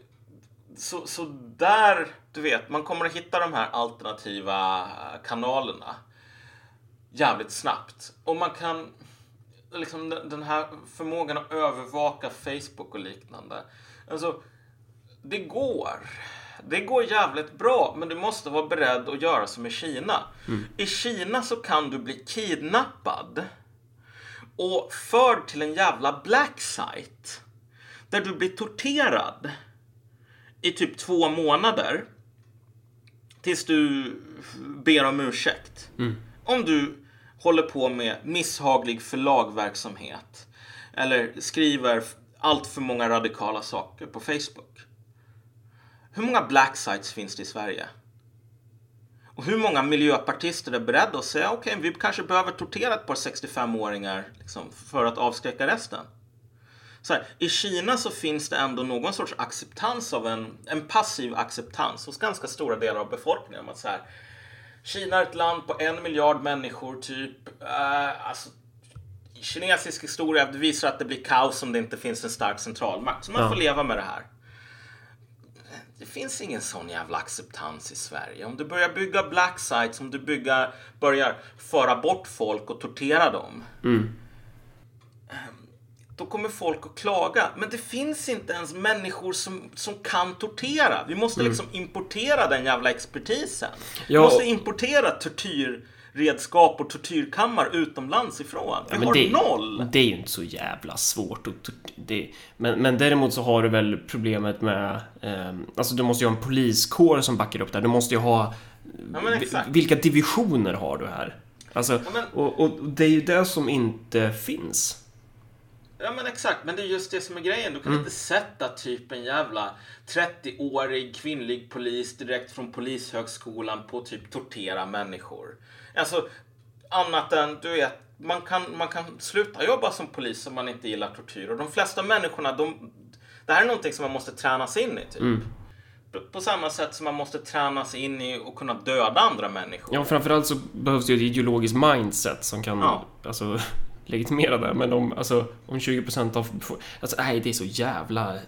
så, så där, du vet, man kommer att hitta de här alternativa kanalerna jävligt snabbt. Och man kan, liksom den här förmågan att övervaka Facebook och liknande. Alltså, det går. Det går jävligt bra, men du måste vara beredd att göra som i Kina. I Kina så kan du bli kidnappad och förd till en jävla black site där du blir torterad i typ två månader tills du ber om ursäkt. Om du håller på med misshaglig förlagverksamhet eller skriver allt för många radikala saker på Facebook. Hur många black sites finns det i Sverige? Och hur många miljöpartister är beredda att säga okej, vi kanske behöver tortera ett par 65-åringar liksom, för att avskräcka resten? Så här, I Kina så finns det ändå någon sorts acceptans av en, en passiv acceptans hos ganska stora delar av befolkningen. Att så här, Kina är ett land på en miljard människor typ. Uh, alltså, kinesisk historia visar att det blir kaos om det inte finns en stark centralmakt. Så man Ja. får leva med det här. Det finns ingen sån jävla acceptans i Sverige. Om du börjar bygga black sites, om du bygga, börjar föra bort folk och tortera dem. Då kommer folk att klaga. Men det finns inte ens människor som, som kan tortera. Vi måste liksom importera den jävla expertisen. Vi Ja, måste och- importera tortyrredskap och tortyrkammar utomlands ifrån. Vi Ja, har det, noll. Det är ju inte så jävla svårt. att- Det, men, men däremot så har du väl problemet med... Eh, alltså du måste ju ha en poliskår som backar upp det här. Du måste ju ha... Ja, vi- vilka divisioner har du här? Alltså, men- och, och det är ju det som inte finns. Ja men exakt, men det är just det som är grejen. Du kan Mm. inte sätta typ en jävla 30-årig kvinnlig polis direkt från polishögskolan på typ tortera människor. Alltså, annat än, du vet, man kan, man kan sluta jobba som polis om man inte gillar tortyr. Och de flesta människorna, de, det här är någonting som man måste tränas in i typ. Mm. På, samma sätt som man måste tränas in i att kunna döda andra människor. Ja, framförallt så behövs det ju ett ideologiskt mindset som kan Ja. alltså, legitimera det. Men om, alltså, om 20% av... Alltså, nej, det är så jävla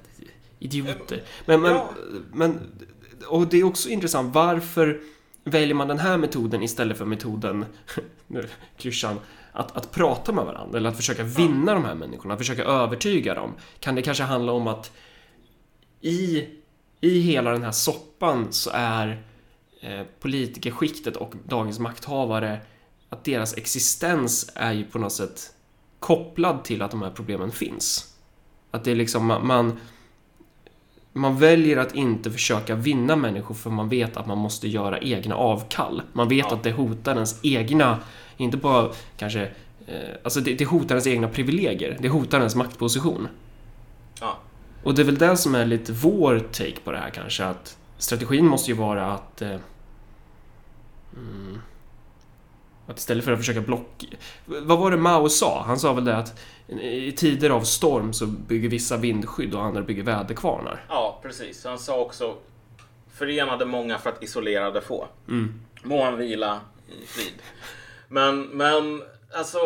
idioter. Men, men, Ja. men... Och det är också intressant, varför väljer man den här metoden istället för metoden, nu, klyschan, att, att prata med varandra eller att försöka vinna de här människorna, att försöka övertyga dem? Kan det kanske handla om att i, i hela den här soppan så är eh, politikerskiktet och dagens makthavare att deras existens är ju på något sätt kopplad till att de här problemen finns. Att det är liksom man, man väljer att inte försöka vinna människor för man vet att man måste göra egna avkall. Man vet Ja. att det hotar ens egna, inte bara kanske eh, alltså det, det hotar ens egna privilegier. Det hotar ens maktposition. Ja. Och det är väl det som är lite vår take på det här kanske, att strategin måste ju vara att... Eh, mm, att istället för att försöka block... Vad var det Mao sa? Han sa väl det att i tider av storm så bygger vissa vindskydd och andra bygger väderkvarnar. Ja, precis. Han sa också förenade många för att isolerade få. Mm. Må han vila i frid. Men, men alltså,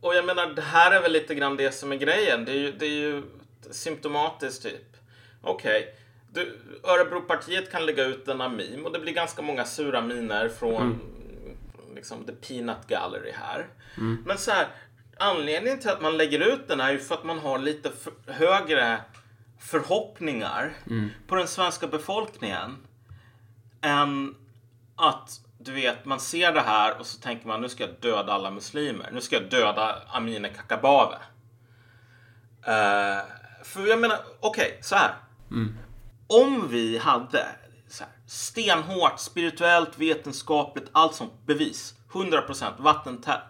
och jag menar, det här är väl lite grann det som är grejen. Det är ju, det är ju symptomatiskt typ. Okej, okay. Örebropartiet kan lägga ut denna meme och det blir ganska många sura miner från mm. Liksom the peanut gallery här. Mm. Men så här, anledningen till att man lägger ut den är ju för att man har lite för högre förhoppningar mm. på den svenska befolkningen än att du vet, man ser det här och så tänker man nu ska jag döda alla muslimer. Nu ska jag döda Amineh Kakabaveh. Uh, för jag menar, okej, okay, så här. Mm. Om vi hade stenhårt, spirituellt, vetenskapligt, allt sånt bevis. 100% vattentät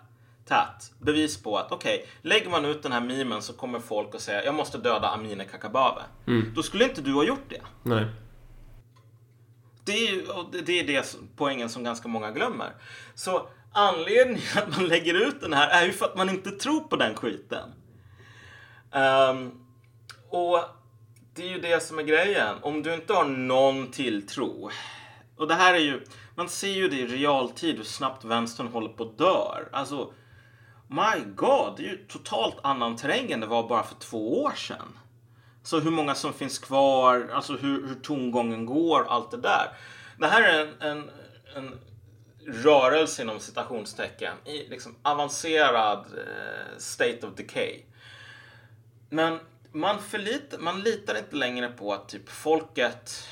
bevis på att okej, okay, lägger man ut den här memen så kommer folk att säga jag måste döda Amineh Kakabaveh. Mm. Då skulle inte du ha gjort det. Nej. Det är, det är det poängen som ganska många glömmer. Så anledningen att man lägger ut den här är ju för att man inte tror på den skiten. Um, och det är ju det som är grejen. Om du inte har någon tilltro. Och det här är ju, man ser ju det i realtid hur snabbt vänstern håller på att dör. Alltså, my god, det är ju totalt annan terräng än det var bara för två år sedan. Så hur många som finns kvar, alltså hur, hur tongången går, allt det där. Det här är en, en, en rörelse inom citationstecken i liksom avancerad eh, state of decay. Men man, förlitar, man litar inte längre på att typ folket,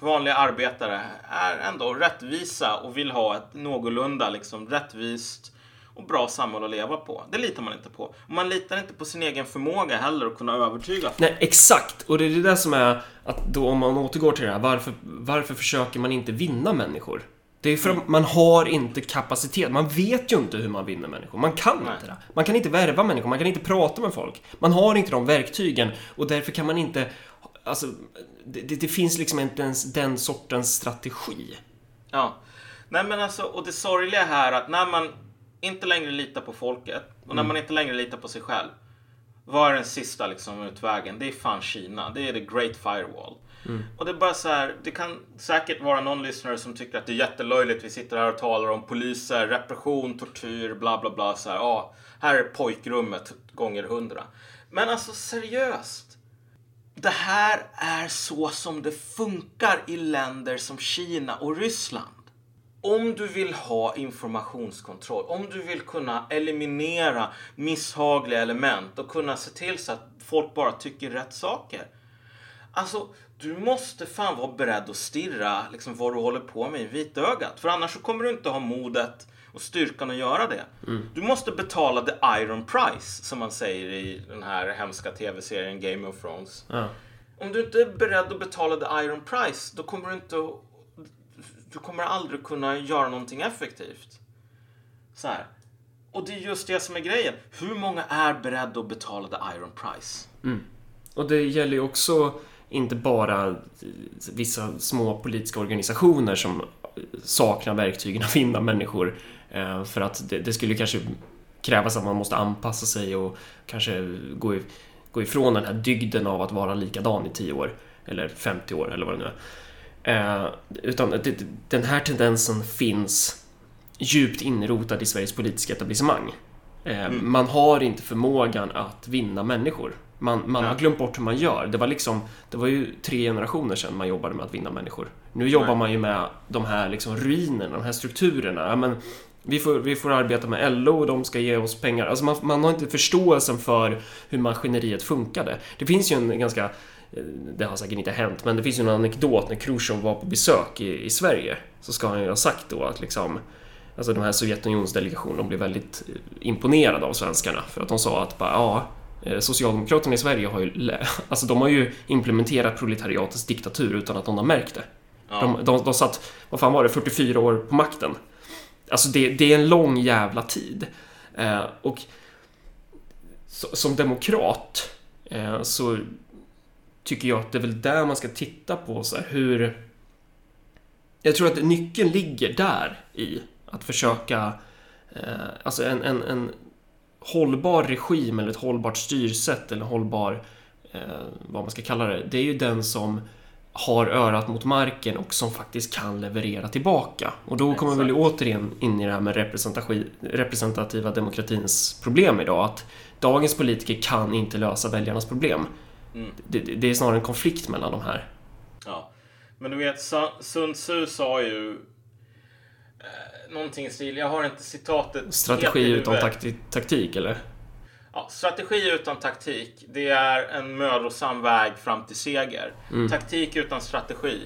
vanliga arbetare, är ändå rättvisa och vill ha ett någorlunda liksom rättvist och bra samhälle att leva på. Det litar man inte på. Och man litar inte på sin egen förmåga heller att kunna övertyga. Nej, exakt. Och det är det som är att då om man återgår till det här, varför, varför försöker man inte vinna människor? Det är för att man har inte kapacitet. Man vet ju inte hur man vinner människor. Man kan Nej. inte det. Man kan inte värva människor, man kan inte prata med folk. Man har inte de verktygen och därför kan man inte... Alltså, det, det finns liksom inte ens den sortens strategi. Ja. Nej men alltså, och det sorgliga här att när man inte längre litar på folket och när mm. man inte längre litar på sig själv. Vad är den sista liksom utvägen? Det är fan Kina. Det är the great firewall. Mm. Och det är bara så här, det kan säkert vara någon lyssnare som tycker att det är jättelöjligt. Vi sitter här och talar om poliser, repression, tortyr, bla bla bla. Så här, ja, här är pojkrummet gånger hundra. Men alltså seriöst. Det här är så som det funkar i länder som Kina och Ryssland. Om du vill ha informationskontroll, om du vill kunna eliminera misshagliga element och kunna se till så att folk bara tycker rätt saker. Alltså, du måste fan vara beredd att stirra liksom, vad du håller på med i vitögat. För annars så kommer du inte ha modet och styrkan att göra det. Mm. Du måste betala the iron price, som man säger i den här hemska tv-serien Game of Thrones. Ja. Om du inte är beredd att betala the iron price, då kommer du inte du kommer aldrig kunna göra någonting effektivt. Så här. Och det är just det som är grejen. Hur många är beredda att betala the iron price? Mm. Och det gäller ju också inte bara vissa små politiska organisationer som saknar verktygen att finna människor. Eh, för att det, det skulle kanske krävas att man måste anpassa sig och kanske gå, gå ifrån den här dygden av att vara likadan i 10 år. Eller 50 år eller vad det nu är. Eh, utan det, den här tendensen finns djupt inrotad i Sveriges politiska etablissemang. Eh, mm. Man har inte förmågan att vinna människor. Man, man har glömt bort hur man gör. Det var liksom, det var ju tre generationer sedan man jobbade med att vinna människor. Nu jobbar Nej. man ju med de här liksom ruinerna, de här strukturerna. Ja, men vi, får, vi får arbeta med LO och de ska ge oss pengar. Alltså man, man har inte förståelsen för hur maskineriet funkade. Det finns ju en ganska det har säkert inte hänt, men det finns ju en anekdot när Khrushchev var på besök i, i Sverige. Så ska han ju ha sagt då att liksom Alltså de här Sovjetunionsdelegationerna blev väldigt eh, imponerade av svenskarna för att de sa att bara, ja, eh, Socialdemokraterna i Sverige har ju, alltså de har ju implementerat proletariatets diktatur utan att någon har märkt det. Ja. De, de, de satt, vad fan var det, 44 år på makten. Alltså det, det är en lång jävla tid. Eh, och så, som demokrat eh, så tycker jag att det är väl där man ska titta på så här, hur... Jag tror att nyckeln ligger där i att försöka... Eh, alltså en, en, en hållbar regim eller ett hållbart styrsätt eller hållbar... Eh, vad man ska kalla det. Det är ju den som har örat mot marken och som faktiskt kan leverera tillbaka. Och då kommer vi återigen in i det här med representativa demokratins problem idag. Att dagens politiker kan inte lösa väljarnas problem. Mm. Det, det, är snarare en konflikt mellan de här. Ja. Men du vet, Sun Tzu sa ju eh, någonting i stil, jag har inte citatet Strategi utan taktik, taktik, eller? Ja, strategi utan taktik, det är en mödosam väg fram till seger. Mm. Taktik utan strategi,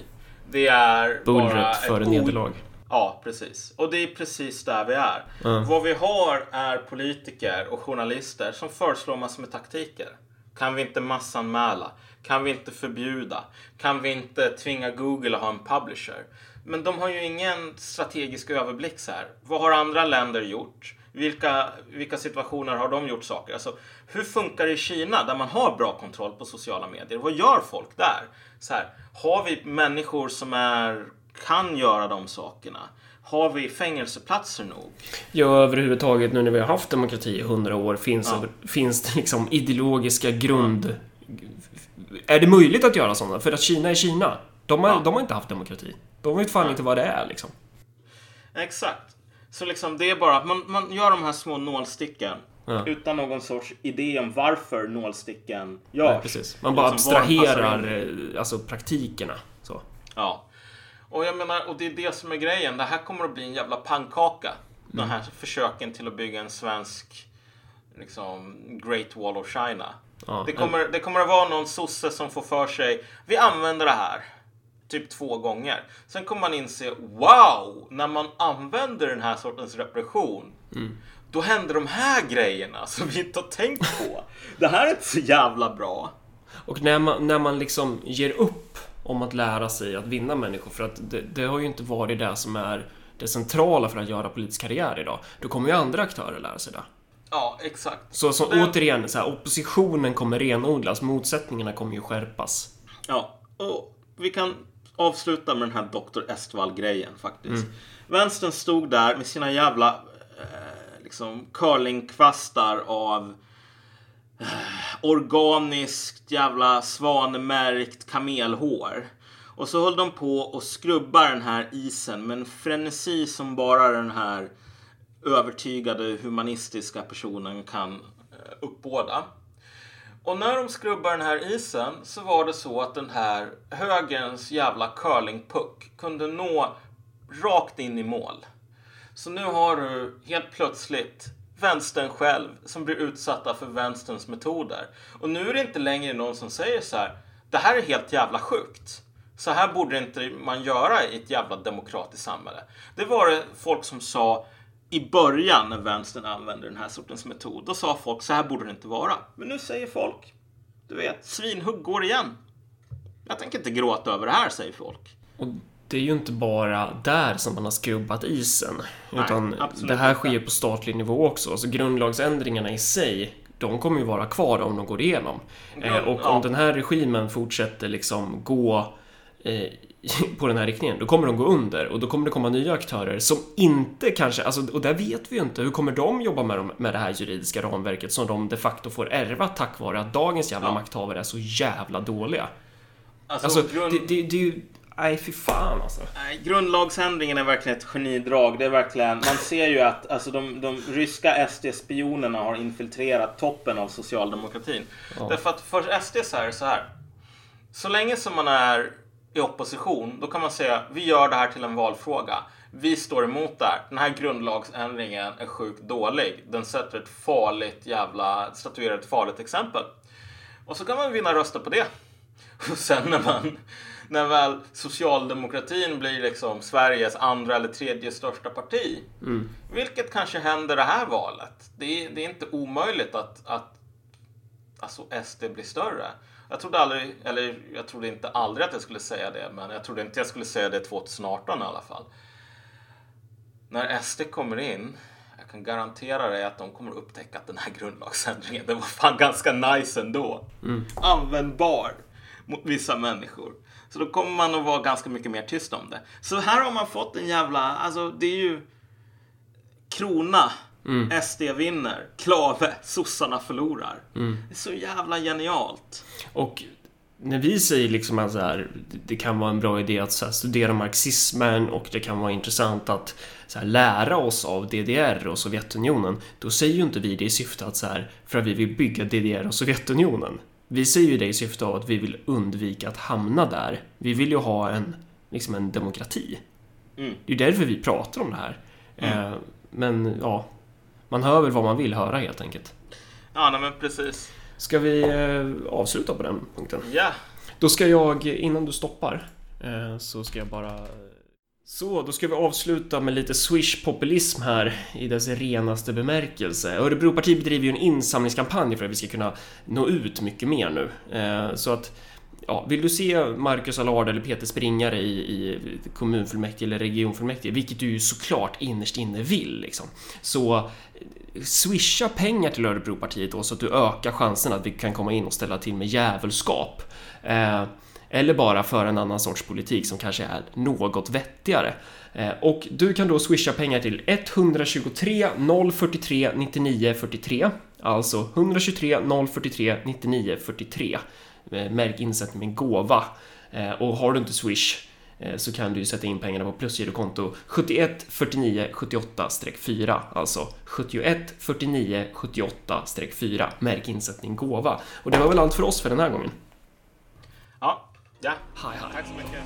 det är Bullret bara före nederlag. Ja, precis. Och det är precis där vi är. Mm. Vad vi har är politiker och journalister som föreslår massor med taktiker. Kan vi inte massanmäla? Kan vi inte förbjuda? Kan vi inte tvinga Google att ha en publisher? Men de har ju ingen strategisk överblick så här. Vad har andra länder gjort? Vilka, vilka situationer har de gjort saker? Alltså, hur funkar det i Kina där man har bra kontroll på sociala medier? Vad gör folk där? Så här, har vi människor som är, kan göra de sakerna? Har vi fängelseplatser nog? Ja, överhuvudtaget nu när vi har haft demokrati i hundra år finns, ja. finns det liksom ideologiska grund... Är det möjligt att göra sådana? För att Kina är Kina. De har, ja. de har inte haft demokrati. De vet fan inte vad det är liksom. Exakt. Så liksom det är bara att man, man gör de här små nålsticken ja. utan någon sorts idé om varför nålsticken görs. Nej, precis. Man bara liksom abstraherar eh, alltså praktikerna. Så. Ja. Och jag menar, och det är det som är grejen. Det här kommer att bli en jävla pannkaka. Mm. De här försöken till att bygga en svensk liksom, Great Wall of China. Ja, det, kommer, det kommer att vara någon sosse som får för sig, vi använder det här typ två gånger. Sen kommer man inse, wow, när man använder den här sortens repression, mm. då händer de här grejerna som vi inte har tänkt på. det här är inte så jävla bra. Och när man, när man liksom ger upp om att lära sig att vinna människor, för att det, det har ju inte varit det som är det centrala för att göra politisk karriär idag. Då kommer ju andra aktörer lära sig det. Ja, exakt. Så, så Den... återigen, så här, oppositionen kommer renodlas, motsättningarna kommer ju skärpas. Ja, och vi kan avsluta med den här Dr. Estwall-grejen faktiskt. Mm. Vänstern stod där med sina jävla eh, liksom curlingkvastar av eh, organiskt jävla svanmärkt kamelhår. Och så höll de på och skrubba den här isen med en frenesi som bara den här övertygade humanistiska personen kan eh, uppbåda. Och när de skrubbade den här isen så var det så att den här högerns jävla curlingpuck kunde nå rakt in i mål. Så nu har du helt plötsligt vänstern själv som blir utsatta för vänsterns metoder. Och nu är det inte längre någon som säger så här. Det här är helt jävla sjukt. Så här borde inte man göra i ett jävla demokratiskt samhälle. Det var det folk som sa i början när vänstern använde den här sortens metod, då sa folk så här borde det inte vara. Men nu säger folk, du vet, svinhugg går igen. Jag tänker inte gråta över det här, säger folk. Och det är ju inte bara där som man har skrubbat isen, Nej, utan det här sker inte. på statlig nivå också. Så grundlagsändringarna i sig, de kommer ju vara kvar om de går igenom. Grund, eh, och om ja. den här regimen fortsätter liksom gå eh, på den här riktningen, då kommer de gå under och då kommer det komma nya aktörer som inte kanske, alltså, och där vet vi ju inte, hur kommer de jobba med, dem, med det här juridiska ramverket som de de facto får ärva tack vare att dagens jävla ja. makthavare är så jävla dåliga. Alltså, alltså grund... det, det, det är ju Nej, fy fan alltså. Nej, grundlagsändringen är verkligen ett genidrag. Det är verkligen, man ser ju att alltså, de, de ryska SD-spionerna har infiltrerat toppen av socialdemokratin. Ja. Därför att för SD så är det så här. Så länge som man är i opposition, då kan man säga vi gör det här till en valfråga. Vi står emot det här. Den här grundlagsändringen är sjukt dålig. Den sätter ett farligt jävla, statuerar ett farligt exempel. Och så kan man vinna röster på det. Och sen när man, när väl socialdemokratin blir liksom Sveriges andra eller tredje största parti. Mm. Vilket kanske händer det här valet. Det är, det är inte omöjligt att, att alltså SD blir större. Jag trodde aldrig, eller jag trodde inte aldrig att jag skulle säga det, men jag trodde inte jag skulle säga det 2018 i alla fall. När SD kommer in, jag kan garantera dig att de kommer upptäcka att den här grundlagsändringen, den var fan ganska nice ändå. Användbar mot vissa människor. Så då kommer man att vara ganska mycket mer tyst om det. Så här har man fått en jävla, alltså det är ju Krona, SD vinner, Klave, sossarna förlorar. Det är så jävla genialt. Och när vi säger liksom att här, det kan vara en bra idé att här, studera marxismen och det kan vara intressant att här, lära oss av DDR och Sovjetunionen. Då säger ju inte vi det i syfte att så för att vi vill bygga DDR och Sovjetunionen. Vi säger ju det i syfte av att vi vill undvika att hamna där. Vi vill ju ha en, liksom en demokrati. Mm. Det är därför vi pratar om det här. Eh, men ja, man hör väl vad man vill höra helt enkelt. Ja, nej, men precis. Ska vi eh, avsluta på den punkten? Ja, Då ska jag, innan du stoppar, eh, så ska jag bara... Så, då ska vi avsluta med lite Swish-populism här i dess renaste bemärkelse. Örebropartiet bedriver ju en insamlingskampanj för att vi ska kunna nå ut mycket mer nu. Eh, Så att, ja, vill du se Marcus Allard eller Peter Springare i, i kommunfullmäktige eller regionfullmäktige, vilket du ju såklart innerst inne vill, liksom, så eh, swisha pengar till Örebropartiet då så att du ökar chansen att vi kan komma in och ställa till med djävulskap. Eh, eller bara för en annan sorts politik som kanske är något vettigare. Eh, och du kan då swisha pengar till 123 043 99 43. Alltså 123 043 99 43. Eh, Märk insättning med gåva. Eh, och har du inte swish eh, så kan du ju sätta in pengarna på plusgirokonto 71 49 78-4 alltså 71 49 78-4 märk insättning gåva och det var väl allt för oss för den här gången ja, ja. Hej hej Tack så mycket.